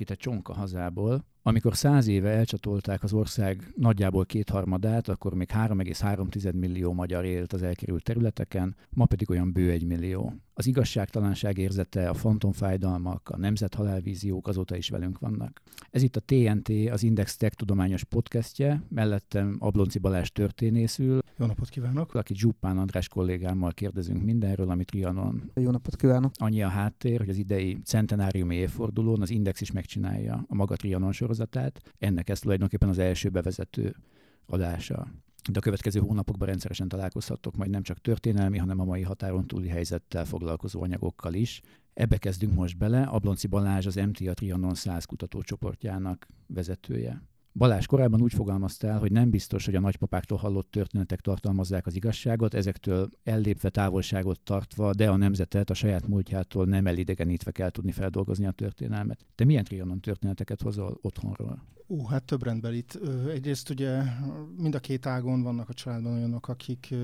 Mindenkit a Csonka hazából. Amikor száz éve elcsatolták az ország nagyjából kétharmadát, akkor még 3,3 millió magyar élt az elkerült területeken, ma pedig olyan bő egy millió. Az igazságtalanság érzete, a fantomfájdalmak, a nemzethalálvíziók azóta is velünk vannak. Ez itt a TNT, az Index Tech tudományos podcastje, mellettem Ablonci Balázs történészül. Jó napot kívánok! Aki Zsuppán András kollégámmal kérdezünk mindenről, amit Trianon. Jó napot kívánok! Annyi a háttér, hogy az idei centenáriumi évfordulón az Index is megcsinálja a maga Trianon sorozatát. Ennek ez tulajdonképpen az első bevezető adása. De a következő hónapokban rendszeresen találkozhattok majd nem csak történelmi, hanem a mai határon túli helyzettel foglalkozó anyagokkal is. Ebbe kezdünk most bele. Ablonci Balázs az MTA Trianon 100 kutatócsoportjának vezetője. Balázs korábban úgy fogalmazta el, hogy nem biztos, hogy a nagypapáktól hallott történetek tartalmazzák az igazságot, ezektől ellépve távolságot tartva, de a nemzetet a saját múltjától nem elidegenítve kell tudni feldolgozni a történelmet. Te milyen trianon történeteket hozol otthonról? Ó, hát több rendben itt. Egyrészt ugye mind a két ágon vannak a családban olyanok, akik,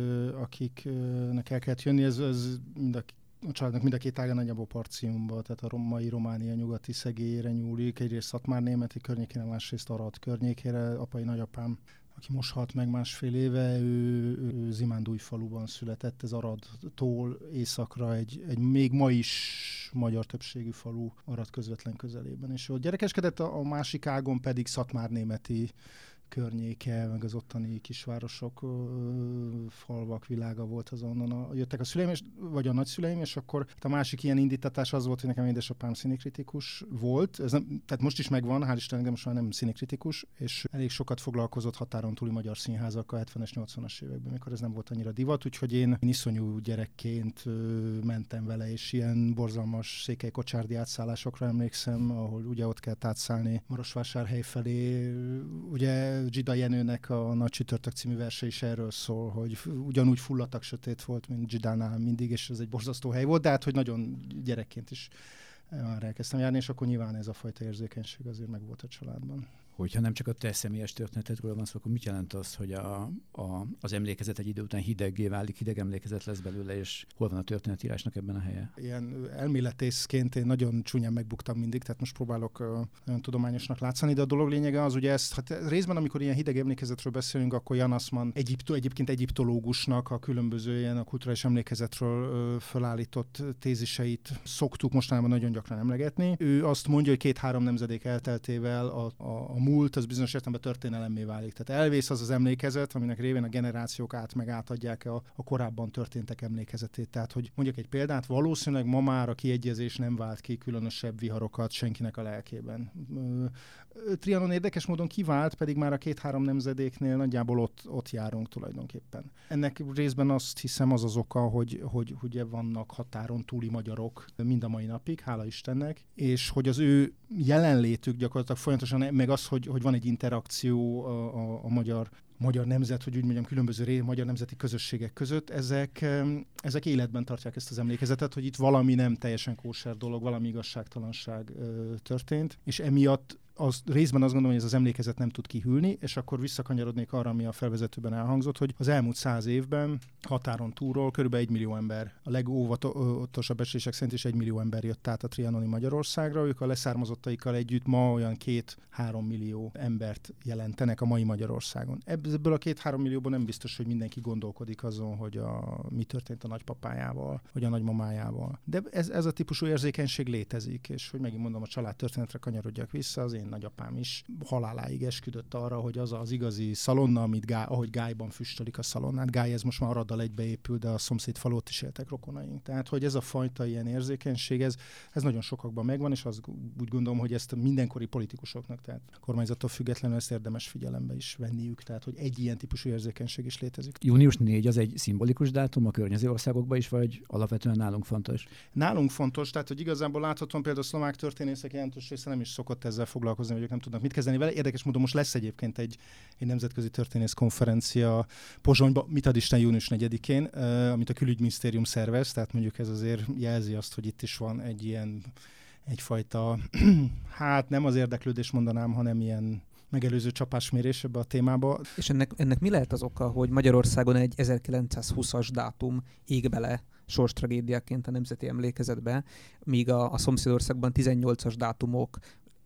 akiknek el kellett jönni, ez, ez mind a a családnak mind a két ága nagyjából parciumban, tehát a mai Románia nyugati szegélyére nyúlik, egyrészt Szatmár németi környékére, másrészt Arad környékére, apai nagyapám aki most halt meg másfél éve, ő, ő Zimándúj faluban született, ez Aradtól északra egy, egy még ma is magyar többségű falu Arad közvetlen közelében. És ott gyerekeskedett, a, a másik ágon pedig Szatmár németi környéke, meg az ottani kisvárosok, falvak világa volt azonnan. A, jöttek a szüleim, és, vagy a nagyszüleim, és akkor a másik ilyen indítatás az volt, hogy nekem édesapám színikritikus volt. Ez nem, tehát most is megvan, hál' Istennek, most már nem színikritikus, és elég sokat foglalkozott határon túli magyar színházakkal 70-es, 80-as években, mikor ez nem volt annyira divat, úgyhogy én, iszonyú gyerekként mentem vele, és ilyen borzalmas székely kocsárdi átszállásokra emlékszem, ahol ugye ott kell átszállni Marosvásárhely felé. Ugye Gida Jenőnek a Nagy Csütörtök című verse is erről szól, hogy ugyanúgy fulladtak sötét volt, mint Gidánál mindig, és ez egy borzasztó hely volt, de hát, hogy nagyon gyerekként is már elkezdtem járni, és akkor nyilván ez a fajta érzékenység azért meg volt a családban hogyha nem csak a te személyes történetedről van szó, akkor mit jelent az, hogy a, a, az emlékezet egy idő után hideggé válik, hideg emlékezet lesz belőle, és hol van a történetírásnak ebben a helye? Ilyen elméletészként én nagyon csúnyán megbuktam mindig, tehát most próbálok uh, nagyon tudományosnak látszani, de a dolog lényege az ugye ezt, hát részben amikor ilyen hideg emlékezetről beszélünk, akkor Jan Assmann Egyipto, egyébként egyiptológusnak a különböző ilyen a kulturális emlékezetről uh, felállított téziseit szoktuk mostanában nagyon gyakran emlegetni. Ő azt mondja, hogy két-három nemzedék elteltével a, a, a múlt az bizonyos értelemben történelemmé válik. Tehát elvész az az emlékezet, aminek révén a generációk át meg átadják a, a korábban történtek emlékezetét. Tehát, hogy mondjuk egy példát, valószínűleg ma már a kiegyezés nem vált ki különösebb viharokat senkinek a lelkében. Trianon érdekes módon kivált, pedig már a két-három nemzedéknél nagyjából ott, ott járunk tulajdonképpen. Ennek részben azt hiszem az az oka, hogy, hogy ugye vannak határon túli magyarok mind a mai napig, hála Istennek, és hogy az ő jelenlétük gyakorlatilag folyamatosan, meg az, hogy, hogy van egy interakció a, a, a magyar magyar nemzet, hogy úgy mondjam, különböző ré, magyar nemzeti közösségek között, ezek, ezek életben tartják ezt az emlékezetet, hogy itt valami nem teljesen kóser dolog, valami igazságtalanság ö, történt, és emiatt az részben azt gondolom, hogy ez az emlékezet nem tud kihűlni, és akkor visszakanyarodnék arra, ami a felvezetőben elhangzott, hogy az elmúlt száz évben határon túlról körülbelül egy millió ember, a legóvatosabb esések szerint is egy millió ember jött át a Trianoni Magyarországra, ők a leszármazottaikkal együtt ma olyan két-három millió embert jelentenek a mai Magyarországon. Ebből a két-három millióban nem biztos, hogy mindenki gondolkodik azon, hogy a, mi történt a nagypapájával, vagy a nagymamájával. De ez, ez a típusú érzékenység létezik, és hogy megint mondom, a család történetre kanyarodjak vissza, az én én nagyapám is haláláig esküdött arra, hogy az az igazi szalonna, amit Gály, ahogy Gályban füstölik a szalonnát. Gály ez most már Araddal egybeépül, de a szomszéd falót is éltek rokonaink. Tehát, hogy ez a fajta ilyen érzékenység, ez, ez nagyon sokakban megvan, és azt úgy gondolom, hogy ezt a mindenkori politikusoknak, tehát a kormányzattól függetlenül ezt érdemes figyelembe is venniük, tehát hogy egy ilyen típusú érzékenység is létezik. Június 4 az egy szimbolikus dátum a környező országokban is, vagy alapvetően nálunk fontos? Nálunk fontos, tehát hogy igazából láthatóan például a szlovák történészek jelentős része nem is szokott ezzel foglalkozni foglalkozni, vagy ők nem tudnak mit kezdeni vele. Érdekes módon most lesz egyébként egy, egy nemzetközi történész konferencia Pozsonyban, mit ad Isten június 4-én, amit a külügyminisztérium szervez, tehát mondjuk ez azért jelzi azt, hogy itt is van egy ilyen egyfajta, hát nem az érdeklődés mondanám, hanem ilyen megelőző csapásmérés ebbe a témába. És ennek, ennek mi lehet az oka, hogy Magyarországon egy 1920-as dátum ég bele sors tragédiaként a nemzeti emlékezetbe, míg a, a szomszédországban 18-as dátumok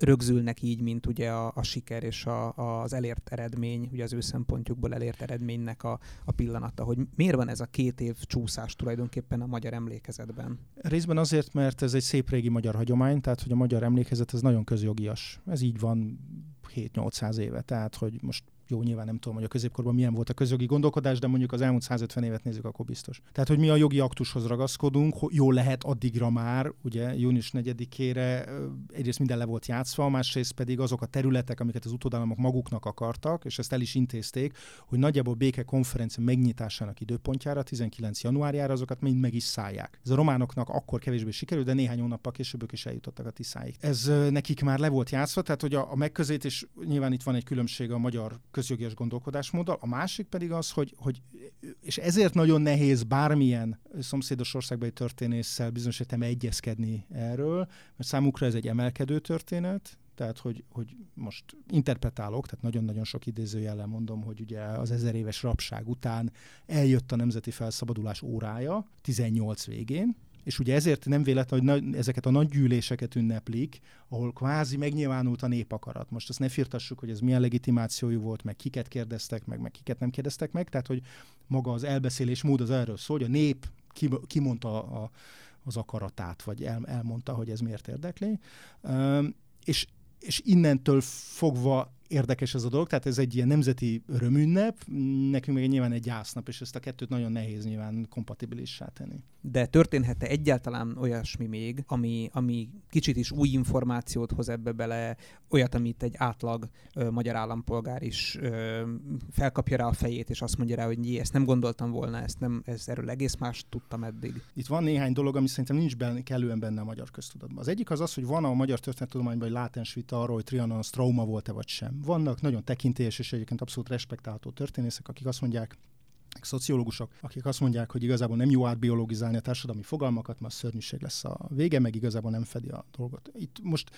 rögzülnek így, mint ugye a, a siker és a, az elért eredmény, ugye az ő szempontjukból elért eredménynek a, a pillanata, hogy miért van ez a két év csúszás tulajdonképpen a magyar emlékezetben? Részben azért, mert ez egy szép régi magyar hagyomány, tehát hogy a magyar emlékezet ez nagyon közjogias. Ez így van 7-800 éve, tehát hogy most jó, nyilván nem tudom, hogy a középkorban milyen volt a közjogi gondolkodás, de mondjuk az elmúlt 150 évet nézzük, akkor biztos. Tehát, hogy mi a jogi aktushoz ragaszkodunk, jó lehet addigra már, ugye június 4-ére egyrészt minden le volt játszva, másrészt pedig azok a területek, amiket az utódállamok maguknak akartak, és ezt el is intézték, hogy nagyjából béke konferencia megnyitásának időpontjára, 19 januárjára azokat mind meg is szállják. Ez a románoknak akkor kevésbé sikerült, de néhány hónappal később ők is eljutottak a Tiszáig. Ez nekik már le volt játszva, tehát hogy a, a megközelítés, nyilván itt van egy különbség a magyar közjogias gondolkodásmóddal, a másik pedig az, hogy, hogy és ezért nagyon nehéz bármilyen szomszédos országbeli történésszel bizonyos egyezkedni erről, mert számukra ez egy emelkedő történet, tehát hogy, hogy most interpretálok, tehát nagyon-nagyon sok idézőjellel mondom, hogy ugye az ezer éves rabság után eljött a nemzeti felszabadulás órája, 18 végén, és ugye ezért nem véletlen, hogy na, ezeket a nagy gyűléseket ünneplik, ahol kvázi megnyilvánult a népakarat. Most azt ne firtassuk, hogy ez milyen legitimációjú volt, meg kiket kérdeztek meg, meg kiket nem kérdeztek meg, tehát hogy maga az elbeszélés mód az erről szól, hogy a nép kimondta a, az akaratát, vagy el, elmondta, hogy ez miért érdekli. Üm, és, és innentől fogva érdekes ez a dolog, tehát ez egy ilyen nemzeti örömünnep, nekünk még nyilván egy gyásznap, és ezt a kettőt nagyon nehéz nyilván kompatibilissá tenni. De történhet-e egyáltalán olyasmi még, ami, ami kicsit is új információt hoz ebbe bele, olyat, amit egy átlag ö, magyar állampolgár is ö, felkapja rá a fejét, és azt mondja rá, hogy ezt nem gondoltam volna, ezt nem, ez erről egész más tudtam eddig. Itt van néhány dolog, ami szerintem nincs benne, kellően benne a magyar köztudatban. Az egyik az az, hogy van a magyar történettudományban egy látens vita arról, hogy Trianon trauma volt-e vagy sem vannak nagyon tekintélyes és egyébként abszolút respektálható történészek, akik azt mondják, szociológusok, akik azt mondják, hogy igazából nem jó átbiologizálni a társadalmi fogalmakat, mert szörnyűség lesz a vége, meg igazából nem fedi a dolgot. Itt most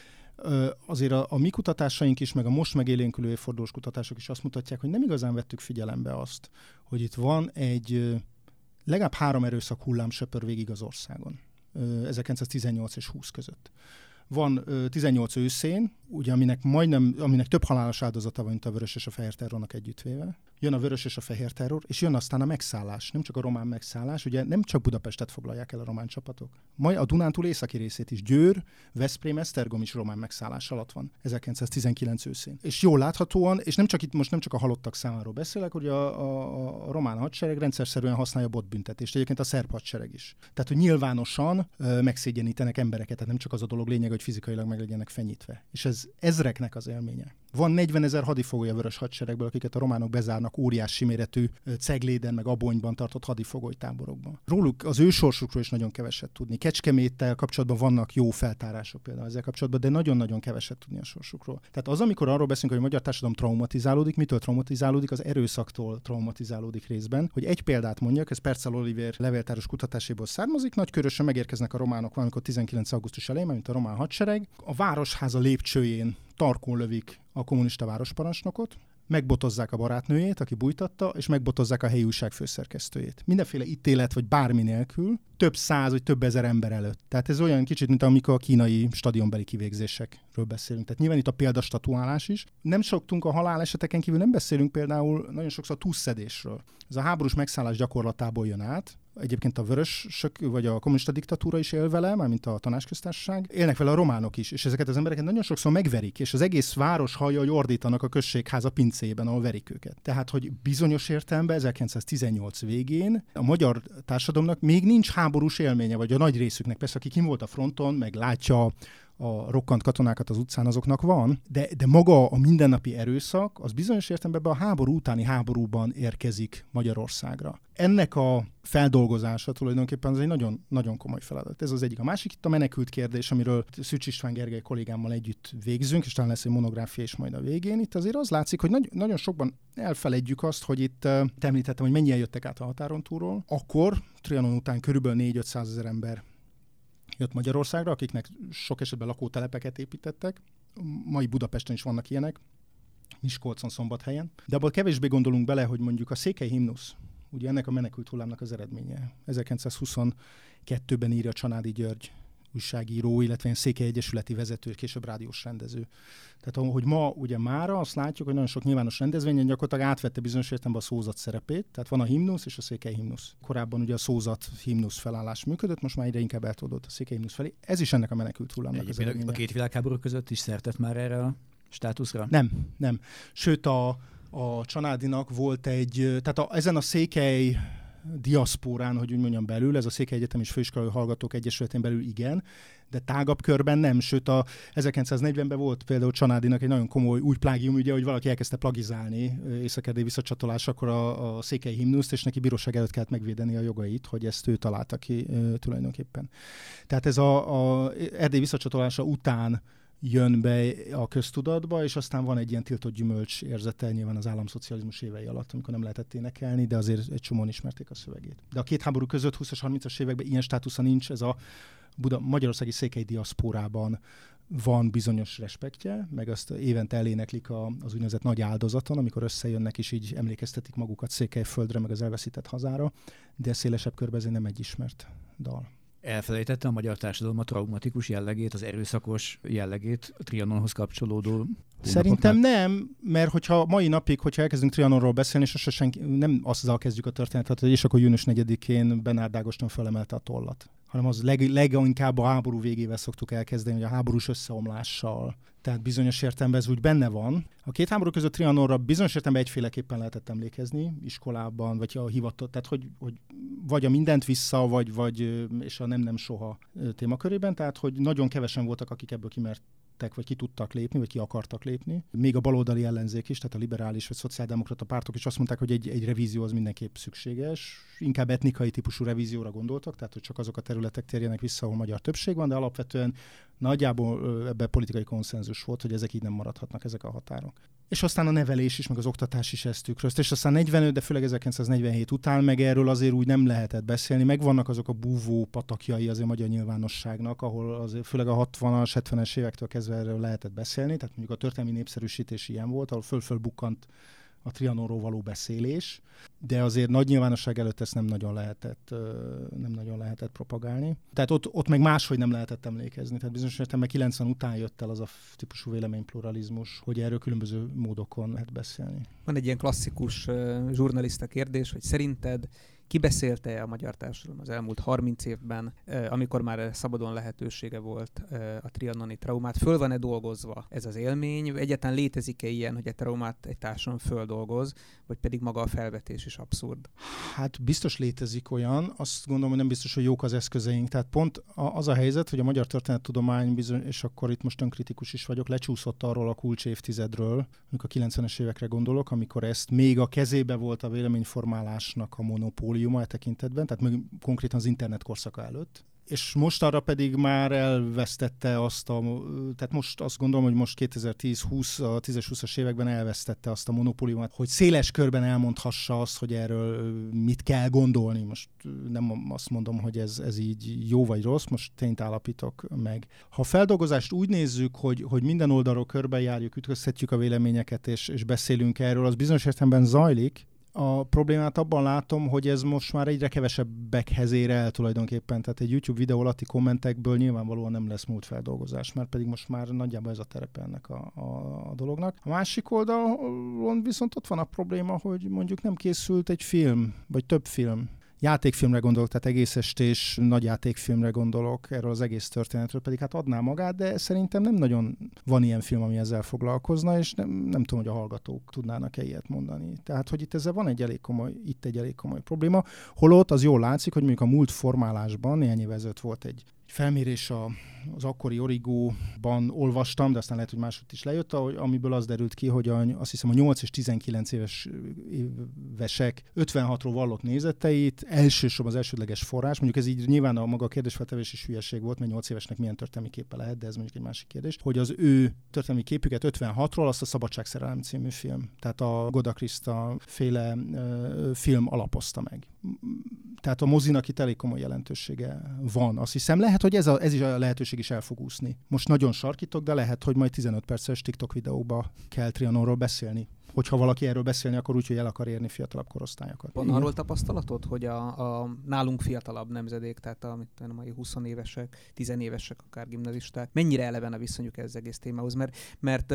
azért a, a mi kutatásaink is, meg a most megélénkülő évfordulós kutatások is azt mutatják, hogy nem igazán vettük figyelembe azt, hogy itt van egy legalább három erőszak hullám söpör végig az országon. 1918 és 20 között. Van 18 őszén, ugye, aminek majdnem, aminek több halálos áldozata van, mint a vörös és a fehér terrornak együttvéve. Jön a vörös és a fehér terror, és jön aztán a megszállás, nem csak a román megszállás, ugye nem csak Budapestet foglalják el a román csapatok. Majd a Dunántúl északi részét is, Győr, Veszprém, Esztergom is román megszállás alatt van 1919 őszén. És jól láthatóan, és nem csak itt most nem csak a halottak számáról beszélek, hogy a, a, a román hadsereg rendszerszerűen használja botbüntetést, egyébként a szerb hadsereg is. Tehát, hogy nyilvánosan ö, megszégyenítenek embereket, tehát nem csak az a dolog lényeg, hogy fizikailag meg legyenek fenyítve. És ez ezreknek az élménye. Van 40 ezer hadifogoly a vörös hadseregből, akiket a románok bezárnak óriási méretű Cegléden, meg Abonyban tartott hadifogoly táborokban. Róluk az ő sorsukról is nagyon keveset tudni. Kecskeméttel kapcsolatban vannak jó feltárások például ezzel kapcsolatban, de nagyon-nagyon keveset tudni a sorsukról. Tehát az, amikor arról beszélünk, hogy a magyar társadalom traumatizálódik, mitől traumatizálódik, az erőszaktól traumatizálódik részben. Hogy egy példát mondjak, ez Percel Oliver levéltáros kutatáséból származik, Nagykörösen megérkeznek a románok valamikor 19. augusztus elején, mint a román hadsereg. A városháza lépcsőjén tarkon lövik a kommunista városparancsnokot, megbotozzák a barátnőjét, aki bújtatta, és megbotozzák a helyi újság főszerkesztőjét. Mindenféle ítélet vagy bármi nélkül, több száz vagy több ezer ember előtt. Tehát ez olyan kicsit, mint amikor a kínai stadionbeli kivégzésekről beszélünk. Tehát nyilván itt a példastatuálás is. Nem soktunk a haláleseteken kívül, nem beszélünk például nagyon sokszor a túlszedésről. Ez a háborús megszállás gyakorlatából jön át, Egyébként a vörösök, vagy a kommunista diktatúra is él vele, mármint a tanácsköztársaság. Élnek vele a románok is, és ezeket az embereket nagyon sokszor megverik, és az egész város hallja, hogy ordítanak a községháza pincében, ahol verik őket. Tehát, hogy bizonyos értelemben 1918 végén a magyar társadalomnak még nincs háborús élménye, vagy a nagy részüknek, persze, aki kim volt a fronton, meg látja a rokkant katonákat az utcán, azoknak van, de, de maga a mindennapi erőszak, az bizonyos értelemben a háború utáni háborúban érkezik Magyarországra. Ennek a feldolgozása tulajdonképpen az egy nagyon, nagyon komoly feladat. Ez az egyik. A másik itt a menekült kérdés, amiről Szűcs István Gergely kollégámmal együtt végzünk, és talán lesz egy monográfia is majd a végén. Itt azért az látszik, hogy nagy, nagyon sokban elfeledjük azt, hogy itt uh, említettem, hogy mennyien jöttek át a határon túlról. Akkor, Trianon után körülbelül 4-500 ezer ember jött Magyarországra, akiknek sok esetben lakótelepeket építettek. Mai Budapesten is vannak ilyenek, Miskolcon, Szombathelyen. De abból kevésbé gondolunk bele, hogy mondjuk a székely himnusz, ugye ennek a menekült hullámnak az eredménye. 1922-ben írja Csanádi György újságíró, illetve én Székely Egyesületi vezető, később rádiós rendező. Tehát hogy ma ugye mára azt látjuk, hogy nagyon sok nyilvános rendezvényen gyakorlatilag átvette bizonyos értelemben a szózat szerepét, tehát van a himnusz és a székely himnusz. Korábban ugye a szózat himnusz felállás működött, most már egyre inkább eltolódott a székely himnusz felé. Ez is ennek a menekült hullámnak az a két világháború között is szertett már erre a státuszra? Nem, nem. Sőt, a, a Csanádinak volt egy, tehát a, ezen a székely diaszpórán, hogy úgy mondjam belül, ez a Székely Egyetem és Főiskolai Hallgatók Egyesületén belül igen, de tágabb körben nem, sőt a 1940-ben volt például Csanádinak egy nagyon komoly új plágium ügye, hogy valaki elkezdte plagizálni északerdei visszacsatolás, akkor a, a székely himnuszt, és neki bíróság előtt kellett megvédeni a jogait, hogy ezt ő találta ki e, tulajdonképpen. Tehát ez a, a Erdély visszacsatolása után jön be a köztudatba, és aztán van egy ilyen tiltott gyümölcs érzete nyilván az államszocializmus évei alatt, amikor nem lehetett énekelni, de azért egy csomóan ismerték a szövegét. De a két háború között 20-as, 30-as években ilyen státusza nincs, ez a Buda, magyarországi székely diaszpórában van bizonyos respektje, meg azt évente eléneklik a, az úgynevezett nagy áldozaton, amikor összejönnek és így emlékeztetik magukat Székelyföldre, meg az elveszített hazára, de szélesebb körben ez nem egy ismert dal elfelejtette a magyar társadalom a traumatikus jellegét, az erőszakos jellegét a Trianonhoz kapcsolódó Szerintem nem, mert hogyha mai napig, hogyha elkezdünk Trianonról beszélni, és senki, nem azzal kezdjük a történetet, hogy és akkor június 4-én Benárd Ágoston felemelte a tollat hanem az leg, leginkább a háború végével szoktuk elkezdeni, hogy a háborús összeomlással. Tehát bizonyos értelemben ez úgy benne van. A két háború között Trianonra bizonyos értelemben egyféleképpen lehetett emlékezni, iskolában, vagy a hivatott, tehát hogy, hogy vagy a mindent vissza, vagy, vagy és a nem nem soha témakörében, tehát hogy nagyon kevesen voltak, akik ebből kimert vagy ki tudtak lépni, vagy ki akartak lépni. Még a baloldali ellenzék is, tehát a liberális vagy szociáldemokrata pártok is azt mondták, hogy egy, egy revízió az mindenképp szükséges. Inkább etnikai típusú revízióra gondoltak, tehát hogy csak azok a területek térjenek vissza, ahol magyar többség van, de alapvetően nagyjából ebben politikai konszenzus volt, hogy ezek így nem maradhatnak, ezek a határok. És aztán a nevelés is, meg az oktatás is ezt tükrözt. És aztán 45, de főleg 1947 után meg erről azért úgy nem lehetett beszélni. Megvannak azok a búvó patakjai azért magyar nyilvánosságnak, ahol azért főleg a 60-as, 70-es évektől kezdve erről lehetett beszélni. Tehát mondjuk a történelmi népszerűsítés ilyen volt, ahol föl-föl bukkant a Trianonról való beszélés, de azért nagy nyilvánosság előtt ezt nem nagyon lehetett, nem nagyon lehetett propagálni. Tehát ott, ott meg máshogy nem lehetett emlékezni. Tehát bizonyos értelemben 90 után jött el az a típusú véleménypluralizmus, hogy erről különböző módokon lehet beszélni. Van egy ilyen klasszikus uh, kérdés, hogy szerinted kibeszélte a magyar társadalom az elmúlt 30 évben, amikor már szabadon lehetősége volt a trianoni traumát. Föl van-e dolgozva ez az élmény? Egyáltalán létezik-e ilyen, hogy egy traumát egy társadalom földolgoz, vagy pedig maga a felvetés is abszurd? Hát biztos létezik olyan, azt gondolom, hogy nem biztos, hogy jók az eszközeink. Tehát pont az a helyzet, hogy a magyar történettudomány bizony, és akkor itt most önkritikus is vagyok, lecsúszott arról a kulcs évtizedről, amikor a 90-es évekre gondolok, amikor ezt még a kezébe volt a véleményformálásnak a monopólium, médiuma e tekintetben, tehát még konkrétan az internet korszaka előtt, és most arra pedig már elvesztette azt a, tehát most azt gondolom, hogy most 2010-20, a 10-20-as években elvesztette azt a monopóliumát, hogy széles körben elmondhassa azt, hogy erről mit kell gondolni. Most nem azt mondom, hogy ez, ez így jó vagy rossz, most tényt állapítok meg. Ha a feldolgozást úgy nézzük, hogy, hogy minden oldalról körbejárjuk, ütközhetjük a véleményeket, és, és beszélünk erről, az bizonyos értelemben zajlik, a problémát abban látom, hogy ez most már egyre kevesebbekhez ér el tulajdonképpen. Tehát egy YouTube videó alatti kommentekből nyilvánvalóan nem lesz múlt feldolgozás, mert pedig most már nagyjából ez a terepe ennek a, a, a dolognak. A másik oldalon viszont ott van a probléma, hogy mondjuk nem készült egy film, vagy több film játékfilmre gondolok, tehát egész estés nagy játékfilmre gondolok erről az egész történetről, pedig hát adná magát, de szerintem nem nagyon van ilyen film, ami ezzel foglalkozna, és nem, nem tudom, hogy a hallgatók tudnának-e ilyet mondani. Tehát, hogy itt ezzel van egy elég komoly, itt egy elég komoly probléma, holott az jól látszik, hogy mondjuk a múlt formálásban néhány év ezelőtt volt egy felmérés a, az akkori origóban olvastam, de aztán lehet, hogy máshogy is lejött, amiből az derült ki, hogy a, azt hiszem a 8 és 19 éves évesek 56-ról vallott nézeteit, elsősorban az elsődleges forrás, mondjuk ez így nyilván a maga kérdésfeltevés is hülyeség volt, mert 8 évesnek milyen történelmi képe lehet, de ez mondjuk egy másik kérdés, hogy az ő történelmi képüket 56-ról azt a Szabadságszerelem című film, tehát a Goda Krista féle uh, film alapozta meg. Tehát a mozinak itt elég komoly jelentősége van. Azt hiszem, lehet, hogy ez, a, ez is a lehetőség is el fog úszni. Most nagyon sarkítok, de lehet, hogy majd 15 perces TikTok videóba kell Trianonról beszélni hogyha valaki erről beszélni, akkor úgy, hogy el akar érni fiatalabb korosztályokat. Van arról tapasztalatod, hogy a, a nálunk fiatalabb nemzedék, tehát a, a mai 20 évesek, 10 évesek, akár gimnazisták, mennyire eleven a viszonyuk ez egész témához? Mert, mert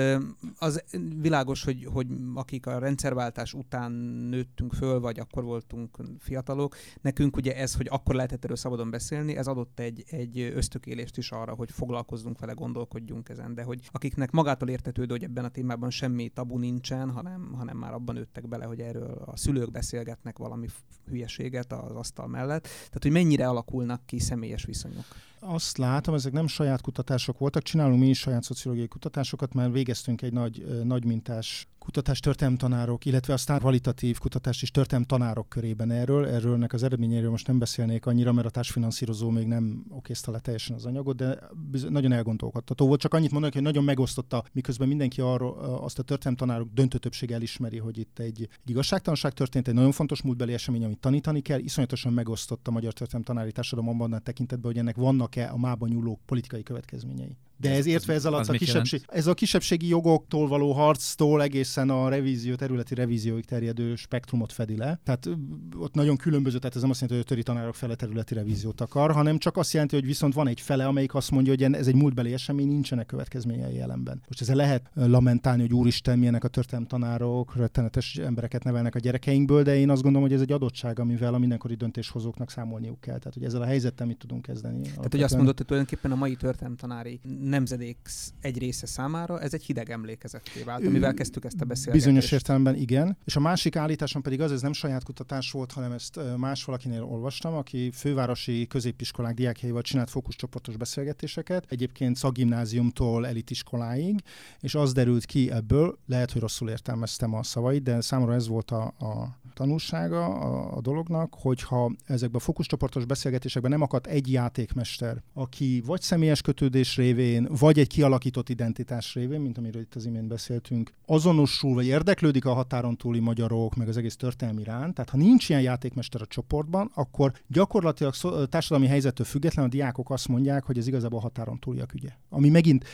az világos, hogy, hogy akik a rendszerváltás után nőttünk föl, vagy akkor voltunk fiatalok, nekünk ugye ez, hogy akkor lehetett erről szabadon beszélni, ez adott egy, egy ösztökélést is arra, hogy foglalkozzunk vele, gondolkodjunk ezen, de hogy akiknek magától értetődő, hogy ebben a témában semmi tabu nincsen, hanem, hanem már abban nőttek bele, hogy erről a szülők beszélgetnek valami hülyeséget az asztal mellett. Tehát, hogy mennyire alakulnak ki személyes viszonyok. Azt látom, ezek nem saját kutatások voltak, csinálunk mi is saját szociológiai kutatásokat, mert végeztünk egy nagy, nagy mintás kutatás történelemtanárok, illetve aztán kvalitatív kutatást is történelemtanárok körében erről. Erről az eredményéről most nem beszélnék annyira, mert a társfinanszírozó még nem okézta le teljesen az anyagot, de nagyon elgondolkodtató volt. Csak annyit mondanak, hogy nagyon megosztotta, miközben mindenki arról azt a történelemtanárok döntő többség elismeri, hogy itt egy, egy igazságtalanság történt, egy nagyon fontos múltbeli esemény, amit tanítani kell. Iszonyatosan megosztotta a magyar történelemtanári társadalom abban a tekintetben, hogy ennek vannak-e a mában nyúló politikai következményei. De ez értve ez alatt a kisebbség, ez a kisebbségi jogoktól való harctól egészen a revízió, területi revízióig terjedő spektrumot fedi le. Tehát ott nagyon különböző, tehát ez nem azt jelenti, hogy a töri tanárok fele területi revíziót akar, hanem csak azt jelenti, hogy viszont van egy fele, amelyik azt mondja, hogy ez egy múltbeli esemény, nincsenek következményei jelenben. Most ezzel lehet lamentálni, hogy úristen, milyenek a történelmi tanárok, rettenetes embereket nevelnek a gyerekeinkből, de én azt gondolom, hogy ez egy adottság, amivel a mindenkori döntéshozóknak számolniuk kell. Tehát, hogy ezzel a helyzettel mit tudunk kezdeni. Tehát, hogy azt mondod, hogy tulajdonképpen a mai történelmi tanári nemzedék egy része számára ez egy hideg emlékezetté vált, amivel kezdtük ezt a beszélgetést. Bizonyos értelemben igen. És a másik állításom pedig az, ez nem saját kutatás volt, hanem ezt más valakinél olvastam, aki fővárosi középiskolák diákjaival csinált fókuszcsoportos beszélgetéseket, egyébként szagimnáziumtól elitiskoláig, és az derült ki ebből, lehet, hogy rosszul értelmeztem a szavait, de számomra ez volt a, a tanulsága a, a dolognak, hogyha ezekben a fókuszcsoportos beszélgetésekben nem akadt egy játékmester, aki vagy személyes kötődés révén, vagy egy kialakított identitás révén, mint amiről itt az imént beszéltünk, azonosul vagy érdeklődik a határon túli magyarok, meg az egész történelmi iránt. Tehát ha nincs ilyen játékmester a csoportban, akkor gyakorlatilag társadalmi helyzettől független a diákok azt mondják, hogy ez igazából a határon túliak ügye. Ami megint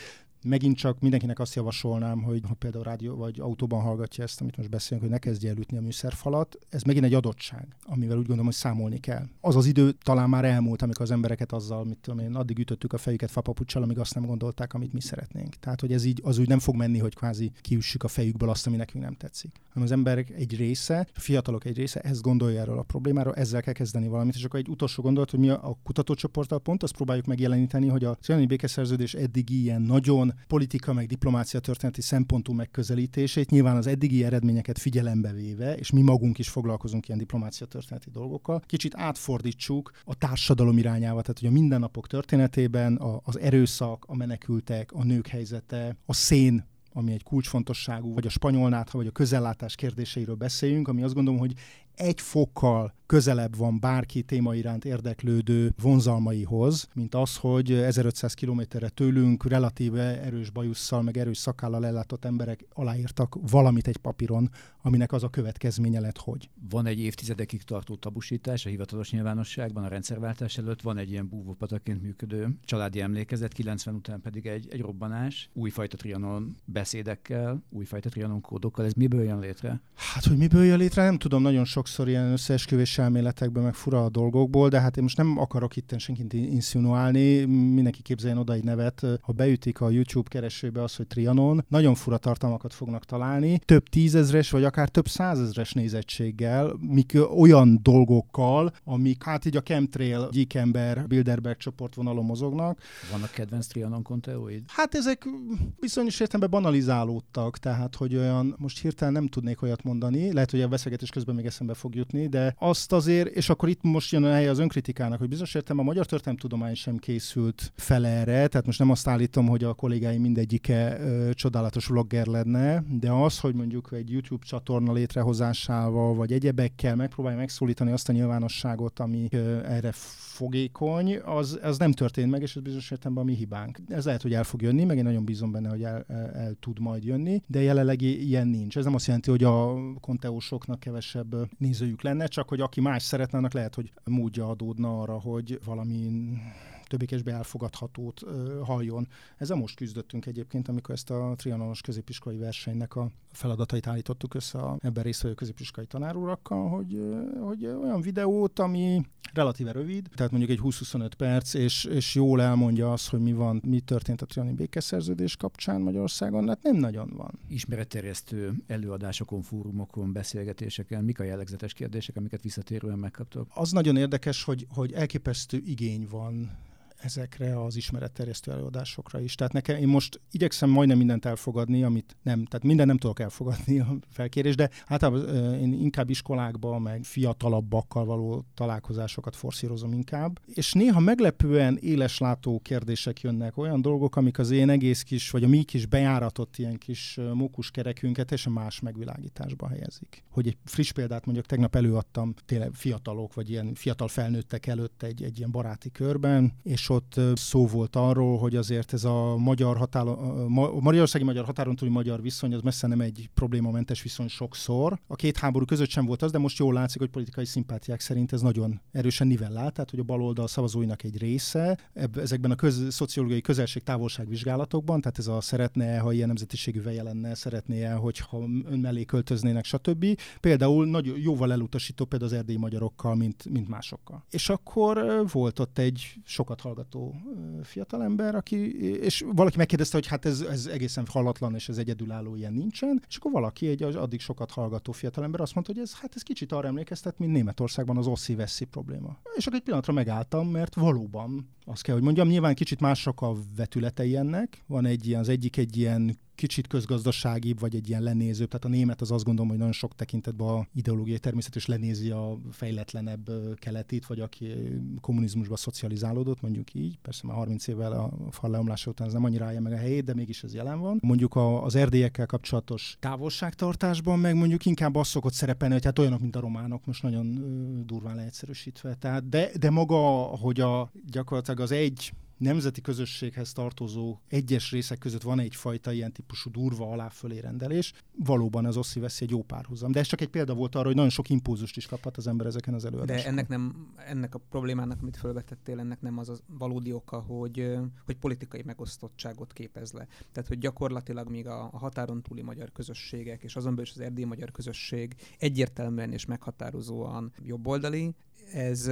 megint csak mindenkinek azt javasolnám, hogy ha például rádió vagy autóban hallgatja ezt, amit most beszélünk, hogy ne kezdje el ütni a műszerfalat, ez megint egy adottság, amivel úgy gondolom, hogy számolni kell. Az az idő talán már elmúlt, amikor az embereket azzal, mit tudom én, addig ütöttük a fejüket fapapucsal, amíg azt nem gondolták, amit mi szeretnénk. Tehát, hogy ez így az úgy nem fog menni, hogy kvázi kiüssük a fejükből azt, ami nekünk nem tetszik. Hanem az emberek egy része, a fiatalok egy része ezt gondolja erről a problémáról, ezzel kell kezdeni valamit. És akkor egy utolsó gondolat, hogy mi a kutatócsoporttal pont azt próbáljuk megjeleníteni, hogy a békeszerződés eddig ilyen nagyon politika meg diplomácia történeti szempontú megközelítését, nyilván az eddigi eredményeket figyelembe véve, és mi magunk is foglalkozunk ilyen diplomácia történeti dolgokkal, kicsit átfordítsuk a társadalom irányába, tehát hogy a mindennapok történetében az erőszak, a menekültek, a nők helyzete, a szén ami egy kulcsfontosságú, vagy a spanyolnátha, vagy a közellátás kérdéseiről beszéljünk, ami azt gondolom, hogy egy fokkal közelebb van bárki téma iránt érdeklődő vonzalmaihoz, mint az, hogy 1500 kilométerre tőlünk relatíve erős bajusszal, meg erős szakállal ellátott emberek aláírtak valamit egy papíron, aminek az a következménye lett, hogy. Van egy évtizedekig tartó tabusítás a hivatalos nyilvánosságban, a rendszerváltás előtt van egy ilyen búvópataként működő családi emlékezet, 90 után pedig egy, egy robbanás, újfajta trianon beszédekkel, újfajta trianon kódokkal. Ez miből jön létre? Hát, hogy miből jön létre, nem tudom, nagyon sokszor ilyen összeesküvés elméletekben, meg fura a dolgokból, de hát én most nem akarok itt senkit insinuálni, mindenki képzeljen oda egy nevet, ha beütik a YouTube keresőbe az, hogy Trianon, nagyon fura tartalmakat fognak találni, több tízezres, vagy akár több százezres nézettséggel, mik olyan dolgokkal, amik hát így a chemtrail, Gyíkember, Bilderberg csoportvonalon mozognak. Vannak kedvenc Trianon konteóid? Hát ezek bizonyos értelemben banalizálódtak, tehát hogy olyan, most hirtelen nem tudnék olyat mondani, lehet, hogy a beszélgetés közben még eszembe fog jutni, de azt azért, és akkor itt most jön a helye az önkritikának, hogy bizonyos értem a magyar történelemtudomány sem készült fel erre, tehát most nem azt állítom, hogy a kollégáim mindegyike ö, csodálatos vlogger lenne, de az, hogy mondjuk egy YouTube csatorna létrehozásával, vagy egyebekkel megpróbálja megszólítani azt a nyilvánosságot, ami ö, erre fogékony, az, az nem történt meg, és ez bizonyos értelemben a mi hibánk. Ez lehet, hogy el fog jönni, meg én nagyon bízom benne, hogy el, el, el tud majd jönni, de jelenleg ilyen nincs. Ez nem azt jelenti, hogy a konteósoknak kevesebb nézőjük lenne, csak hogy aki más szeretne, annak lehet, hogy módja adódna arra, hogy valami többé-kevésbé elfogadhatót halljon. Ezzel most küzdöttünk egyébként, amikor ezt a trianonos középiskolai versenynek a feladatait állítottuk össze a ebben résztvevő középiskolai tanárurakkal, hogy, hogy olyan videót, ami relatíve rövid, tehát mondjuk egy 20-25 perc, és, és jól elmondja azt, hogy mi van, mi történt a triani békeszerződés kapcsán Magyarországon, hát nem nagyon van. Ismeretterjesztő előadásokon, fórumokon, beszélgetéseken, mik a jellegzetes kérdések, amiket visszatérően megkaptok? Az nagyon érdekes, hogy, hogy elképesztő igény van ezekre az ismeretterjesztő előadásokra is. Tehát nekem, én most igyekszem majdnem mindent elfogadni, amit nem, tehát minden nem tudok elfogadni a felkérés, de általában én inkább iskolákba, meg fiatalabbakkal való találkozásokat forszírozom inkább. És néha meglepően éleslátó kérdések jönnek, olyan dolgok, amik az én egész kis, vagy a mi kis bejáratott ilyen kis mókuskerekünket és más megvilágításba helyezik. Hogy egy friss példát mondjuk tegnap előadtam tényleg fiatalok, vagy ilyen fiatal felnőttek előtt egy, egy ilyen baráti körben, és ott szó volt arról, hogy azért ez a magyar határon, a magyarországi magyar határon túli magyar viszony az messze nem egy problémamentes viszony sokszor. A két háború között sem volt az, de most jól látszik, hogy politikai szimpátiák szerint ez nagyon erősen nivellált, tehát hogy a baloldal szavazóinak egy része ebb, ezekben a köz, szociológiai közelség távolságvizsgálatokban, tehát ez a szeretne, ha ilyen nemzetiségűvel jelenne, szeretné hogyha ön mellé költöznének, stb. Például nagy, jóval elutasító például az erdélyi magyarokkal, mint, mint másokkal. És akkor volt ott egy sokat hallgató hallgató fiatalember, aki, és valaki megkérdezte, hogy hát ez, ez egészen hallatlan, és ez egyedülálló ilyen nincsen, és akkor valaki, egy addig sokat hallgató fiatalember azt mondta, hogy ez, hát ez kicsit arra emlékeztet, mint Németországban az oszi-veszi probléma. És akkor egy pillanatra megálltam, mert valóban azt kell, hogy mondjam, nyilván kicsit mások a vetületei ennek. Van egy ilyen, az egyik egy ilyen kicsit közgazdaságibb, vagy egy ilyen lenéző. Tehát a német az azt gondolom, hogy nagyon sok tekintetben a ideológiai természet és lenézi a fejletlenebb keletit, vagy aki kommunizmusba szocializálódott, mondjuk így. Persze már 30 évvel a fal leomlása után ez nem annyira állja meg a helyét, de mégis ez jelen van. Mondjuk a, az erdélyekkel kapcsolatos távolságtartásban meg mondjuk inkább az szokott szerepelni, hogy hát olyanok, mint a románok, most nagyon durván leegyszerűsítve. Tehát de, de maga, hogy a gyakorlatilag az egy nemzeti közösséghez tartozó egyes részek között van egyfajta ilyen típusú durva alá-fölé rendelés. Valóban az Oszi veszi egy jó párhuzam. De ez csak egy példa volt arra, hogy nagyon sok impulzust is kaphat az ember ezeken az előadásokon. De ennek nem, ennek a problémának, amit felvetettél, ennek nem az a valódi oka, hogy, hogy politikai megosztottságot képez le. Tehát, hogy gyakorlatilag még a, a határon túli magyar közösségek, és azon belül is az erdélyi magyar közösség egyértelműen és meghatározóan jobboldali, ez,